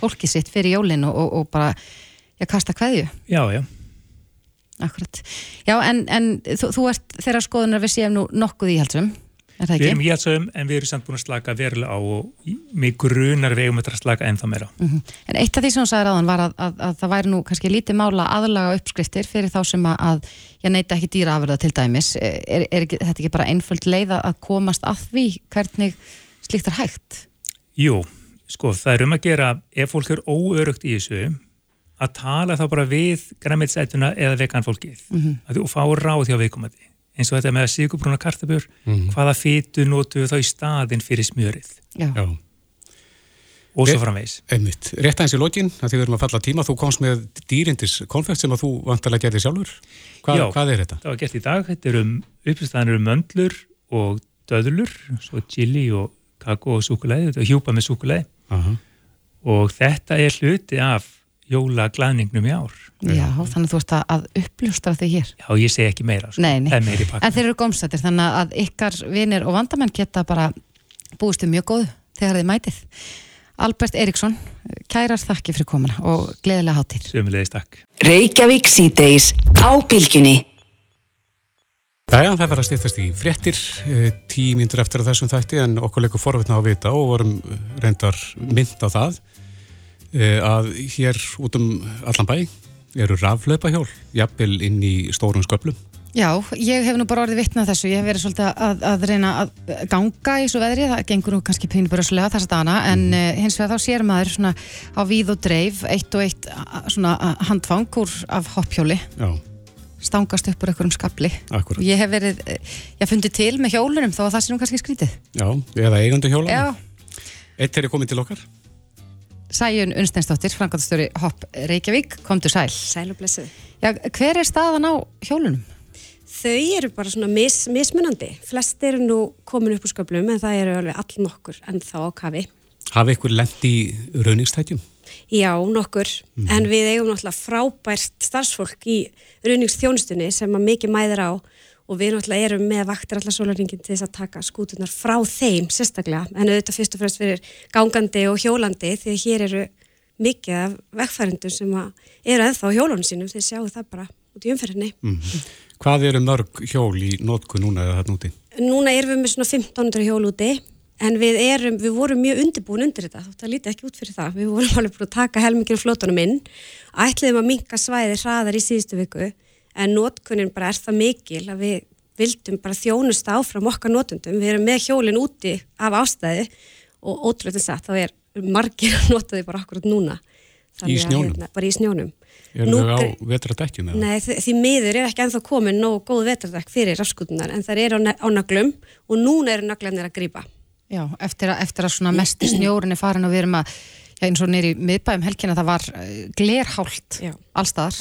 fólki sitt fyrir jólin og, og, og bara, já, kasta kveðju.
Já, já.
Akkurat. Já, en, en þú, þú ert þeirra skoðunar við séum nú nokkuð íhaldsum,
Við erum
ekki?
íhaldsöfum en við erum samt búin að slaka verulega á og mig grunar þetta að slaka ennþá meira.
Mhm. En eitt af því sem hún sagði ráðan var að, að, að það væri nú kannski lítið mála aðlaga uppskriftir fyrir þá sem að, ég neita ekki dýra afurða til dæmis. Er, er ekki, þetta ekki bara einföld leiða að komast að því hvernig slíkt er hægt?
Jú, sko, það er um að gera ef fólk er óörugt í þessu að tala þá bara við græmitsætuna eða vegan fólkið
Mhm.
að þú fá ráð hjá viðkomandi eins og þetta með að sigurbrúna kartabjör
Mhm.
hvaða fytu notu þá í staðin fyrir smjörið
Já.
Já.
og svo
Rétt-
framvegis
Einmitt. Rétt aðeins í lokin, að því við erum að falla tíma, þú komst með dýrindis konfekt sem að þú vantarlega gerði sjálfur. Hva,
Já.
hvað er þetta?
Það var gert í dag, þetta er um uppstæðan eru möndlur og döðlur svo chili og kakó og súkulæði þetta er hjúpa með súkulæði
Aha.
og þetta er hluti af jólaglæðningnum í ár
Já, þannig að þú ert að, að uppljústra því hér.
Já, ég segi ekki meira, sko.
Nei, nei.
það er meiri pakka
En þeir eru gómsættir, þannig að ykkar vinir og vandamenn geta bara búist við mjög góðu þegar þið mætið. Albert Eriksson, kærar þakki fyrir komuna og gleðilega hátíð.
Sömulegis takk.
Reykjavík síðdeis á bylgjunni.
Jæja, það verður að stýttast í fréttir, eh, tíu mínútur eftir þessum þætti en okkur leikur forvitna á að vita og vorum eh, reyndar mynd á það að hér út um allan bæ eru rafleipahjól, jafnvel inn í stórum sköplum.
Já, ég hef nú bara orðið vitnað þessu, ég hef verið svolítið að, að reyna að ganga í þessu veðri, það gengur nú kannski pínuböruslega þess að dana, en uh, hins vegar þá sér maður svona á víð og dreif, eitt og eitt svona a- handfang úr af hopphjóli,
Já,
stangast upp úr einhverjum skabli.
akkurat.
Ég hef verið, eh, ég hef fundið til með hjólunum þó að það sé nú kannski skrítið.
Já, eða eigandu hjóla.
Já,
Eitt er komið til okkar.
Sæjun Unnsteinsdóttir, Frankóttastöri Hopp Reykjavík, komdu sæl.
Sæl og blessuð.
Já, hver er staðan á hjólunum?
Þau eru bara svona mis, mismunandi. Flest eru nú komin upp úr sköplum en það eru alveg all nokkur en þá á kafi.
Hafið ykkur lent í rauningstætjum?
Já, nokkur. En við eigum náttúrulega frábært starfsfólk í ruðningsþjónustunni sem að mikið mæðir á og við náttúrulega erum með vaktir allar sólarringin til þess að taka skútunar frá þeim sérstaklega. En auðvitað fyrst og fremst fyrir gangandi og hjólandi því að hér eru mikið af vegfærendum sem eru ennþá á hjólunum sínum þeir sjáu það bara út í umferðinni.
Mm. Hvað eru mörg hjól í nótku núna eða þarna úti?
Núna erum við með svona 1500 hjól úti en við, erum, við vorum mjög undirbúin undir þetta, þótt að lítið ekki út fyrir það. Við vorum alveg búin að taka helminginu flótunum inn, ætliðum að minka svæði hraðar í síðustu viku en notkunin bara er það mikil að við vildum bara þjónusta áfram okkar notundum. Við erum með hjólinn úti af ástæði og ótrúlega þess að þá er margir að nota því bara akkurat núna.
Í snjónum?
Hérna, bara í snjónum.
Er
Nú
þau á eða?
Nei, því, miður er ekki ennþá komin nógu góð vetardekk fyrir rafskutunar en það eru á, á naglum og núna eru naglarnir að grípa.
Já, eftir að, eftir að svona mesti snjórin er farin og við erum að, já eins og nýri miðbæum helgina það var uh, glerhált allstaðar,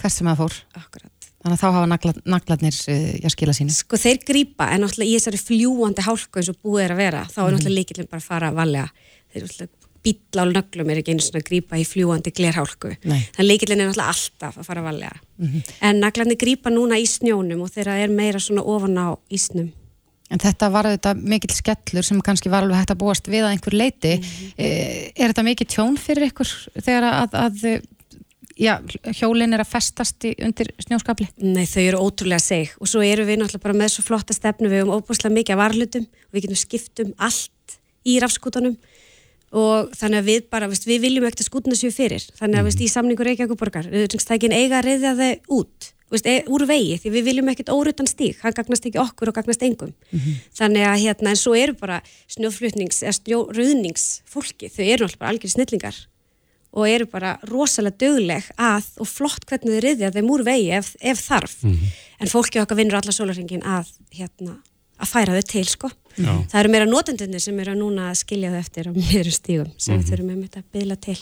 hvert sem það fór.
Akkurat.
Þannig að þá hafa nagla, naglarnir uh, já, skila sínu.
Sko þeir grípa en náttúrulega í þessari fljúandi hálku eins og búið er að vera þá er
Mhm.
náttúrulega líkillin bara að fara að valega. Þeir eru náttúrulega bíla á naglum er ekki einu svona að grípa í fljúandi glerhálku.
Nei.
Þannig líkillin er náttúrulega alltaf að fara að valega.
Mhm.
En naglarnir grípa núna í snjónum og þeirra er meira svona ofan á ísnum.
En þetta var þetta mikill skellur sem kannski var alveg hægt að búast við að einhver leiti.
Mhm.
Eh, Er þetta mikið tjón fyrir ykkur þegar að, að já, hjólinn er að festast í, undir snjóskapli?
Nei, þau eru ótrúlega seg og svo eru við náttúrulega bara með svo flotta stefnu. Við höfum óbúslega mikið af varlutum og við getum skiptum allt í rafskútanum og þannig að við bara, við viljum ekkert að skútuna séu fyrir. Þannig að veist, í samningur Reykjavík borgar auðvitaðstækin eiga að reyðja þau út e, úr vegi því við viljum ekkert órutan stík hann gagnast ekki okkur og gagnast engum. Þannig að hérna, en svo eru bara snjóflutnings, eða snjóruðningsfólki, þau eru náttúrulega algjör snillingar og eru bara rosalega dögleg að og flott hvernig þau riðja þeim úr vegi ef, ef þarf. En fólki okkar vinnur alla sólarringin að hérna, að færa þau til sko.
Já.
það eru meira notendunir sem eru núna að skilja þau eftir á meira stígum sem við þurfum með þetta að byggla til.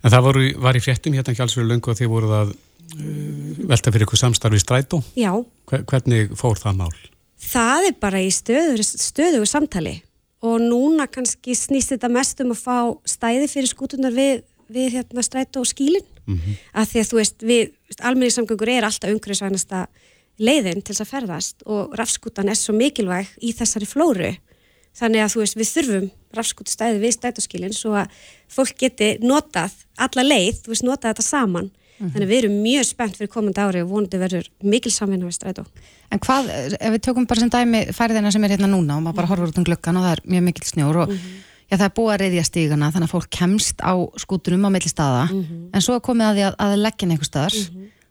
En það voru, var í fréttum hérna ekki alls fyrir löngu að þið voruð að uh, velta fyrir ykkur samstarfi strætó.
Já,
Hver, hvernig fór það mál?
það er bara í stöðu, stöðugu samtali. Og núna kannski snýst þetta mest um að fá stæði fyrir skútunar við, við hérna strætó og skílin að því að þú veist, við, almenningssamgöngur er alltaf umhverfisvænasta leiðin til þess að ferðast og rafskútan er svo mikilvæg í þessari flóru. Þannig að þú veist, við þurfum rafskútustæði við stætóskilin svo að fólk geti notað alla leið, þú veist, notað þetta saman. Þannig að við erum mjög spennt fyrir komandi ári og vonandi verður mikil samvinna við strætó.
En hvað, ef við tökum bara sem dæmi færðina sem er hérna núna og maður bara horfur út um glöggan og það er mjög mikill snjór og já, það er búið að reyðja stígana þannig að fólk kemst á skútunum á milli staða. En svo komið að því að, að leggja einhver staðar.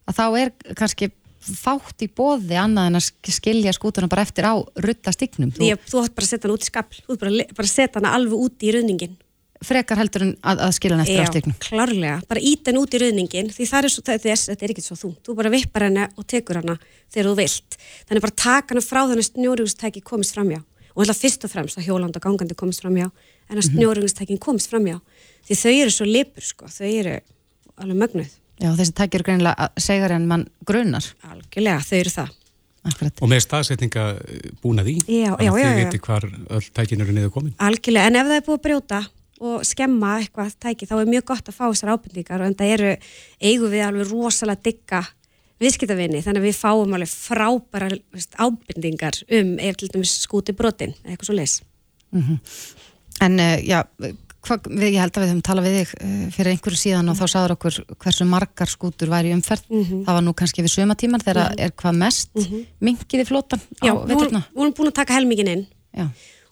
Að þá er kannski fátt í bóði annað en að sk- skilja skútuna bara eftir á rutta stígnum.
Þú, þú átt bara að setja hann út í skapl, þú átt bara, bara að setja hann alveg út í ruðningin.
frekar heldur en að, að skilja hann eftir á stígnum.
klárlega, bara ít hann út í ruðningin, því það er svo, það, þess, þetta er ekki svo þú, þú bara vippar henni og tekur hana þegar þú vilt. Þannig bara taka hana frá þannig að snjórugustæki komist framjá. Og alltaf fyrst og fremst að hjólanda gangandi komist framjá, en að
Mhm.
snjórugustækin komist framjá. Því þau eru svo lipur, sko, þau eru alveg mögnuð.
Já, þessi tækir greinilega segar en mann grunar
Algjörlega, þau eru það.
Akkurat.
Og með staðsetninga búna því?
Já,
Þannig
já,
að
já.
viti hvar öll tækin eru niður komin?
Algjörlega, en ef það er búið að brjóta og skemma eitthvað tæki, þá er mjög gott að fá þessar ábendingar og en það eru, eigum við alveg rosalega digga viðskiptavinni, þannig að við fáum alveg frábæra veist, ábendingar um dæmis skúti brotin, eitthvað svo leis.
Mhm. En uh, já, hva, við, ég held að við höfum talað við þig uh, fyrir einhverju síðan og þá sagður okkur hversu margar skútur væri í umferð.
Mhm.
Það var nú kannski við sömatíman þegar
Mhm.
er hvað mest
Mhm.
mingiði flótan á
Já, við
veturna.
vorum búin að taka helmingin inn
Já.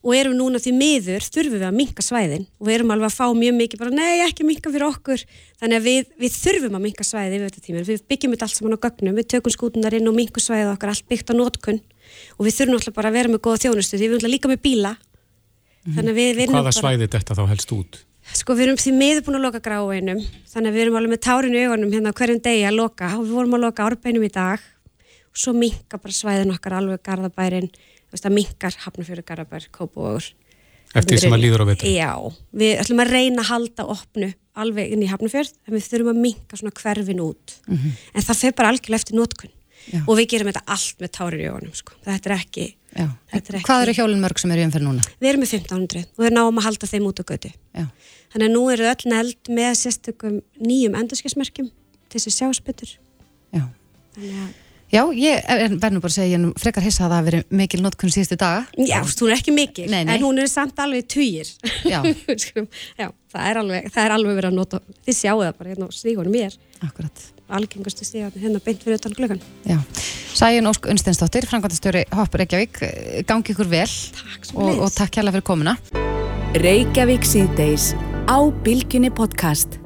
Og erum núna því miður, þurfum við að minka svæðin og við erum alveg að fá mjög mikið bara, nei, ekki minka fyrir okkur. Þannig að við, við þurfum að minka svæði yfir þetta tíma. Við byggjum þetta allt saman á gögnum, við tökum skútunar inn og minkum svæðið okkar, allt byggt á nótkunn og við þurfum alltaf bara að vera með góða þjónustu því við erum alltaf líka með bíla. Þannig að við, við
Hvaða
bara-
svæði þetta þá helst út?
Sko við erum því miður búin að loka gráinum þannig að við erum alveg með tárin í augunum hérna hverjum degi að loka og við vorum að loka árbeinum í dag og svo minka bara svæðin okkar alveg garðabærin, þú veist að minkar hafnafjöru garðabær, kópavogur
Eftir sem að líður á vetur?
Já, við ætlum að reyna að halda opnu alveg inn í hafnafjörð en við þurfum að minka svona hverfin út
Mhm.
en það fer bara algjörlega eftir notkun
Já.
og við gerum þetta allt með tárin í augunum sko. þetta er ekki,
Já.
þetta er ekki
Hvað eru hjólinn mörg sem eru í umferð núna?
Við erum með 1500 og við náum að halda þeim út á götu.
Já.
Þannig að nú eru öll neld með sérstökum nýjum endurskismerkjum til þess að sjá spytur.
Já. Já, ég er- verð nú bara að segja, ég er frekar hissa að það hafi verið mikil notkun síðustu daga.
já, hún er ekki mikil,
Nei, nei.
en hún er samt alveg tugir.
Já.
Já, það er alveg, það er alveg verið að nota, þið sjáu það bara hérna á stígunum mér.
Akkurat.
Algengustu stígunum hérna beint fyrir utan glöggan.
Já. Sæjun Ósk Unsteinsdóttir, frangvandastjóri Hopp Reykjavík, gangi ykkur vel og, og takk hérlega fyrir komuna.
Reykjavík síðdeis á Bilginni podcast.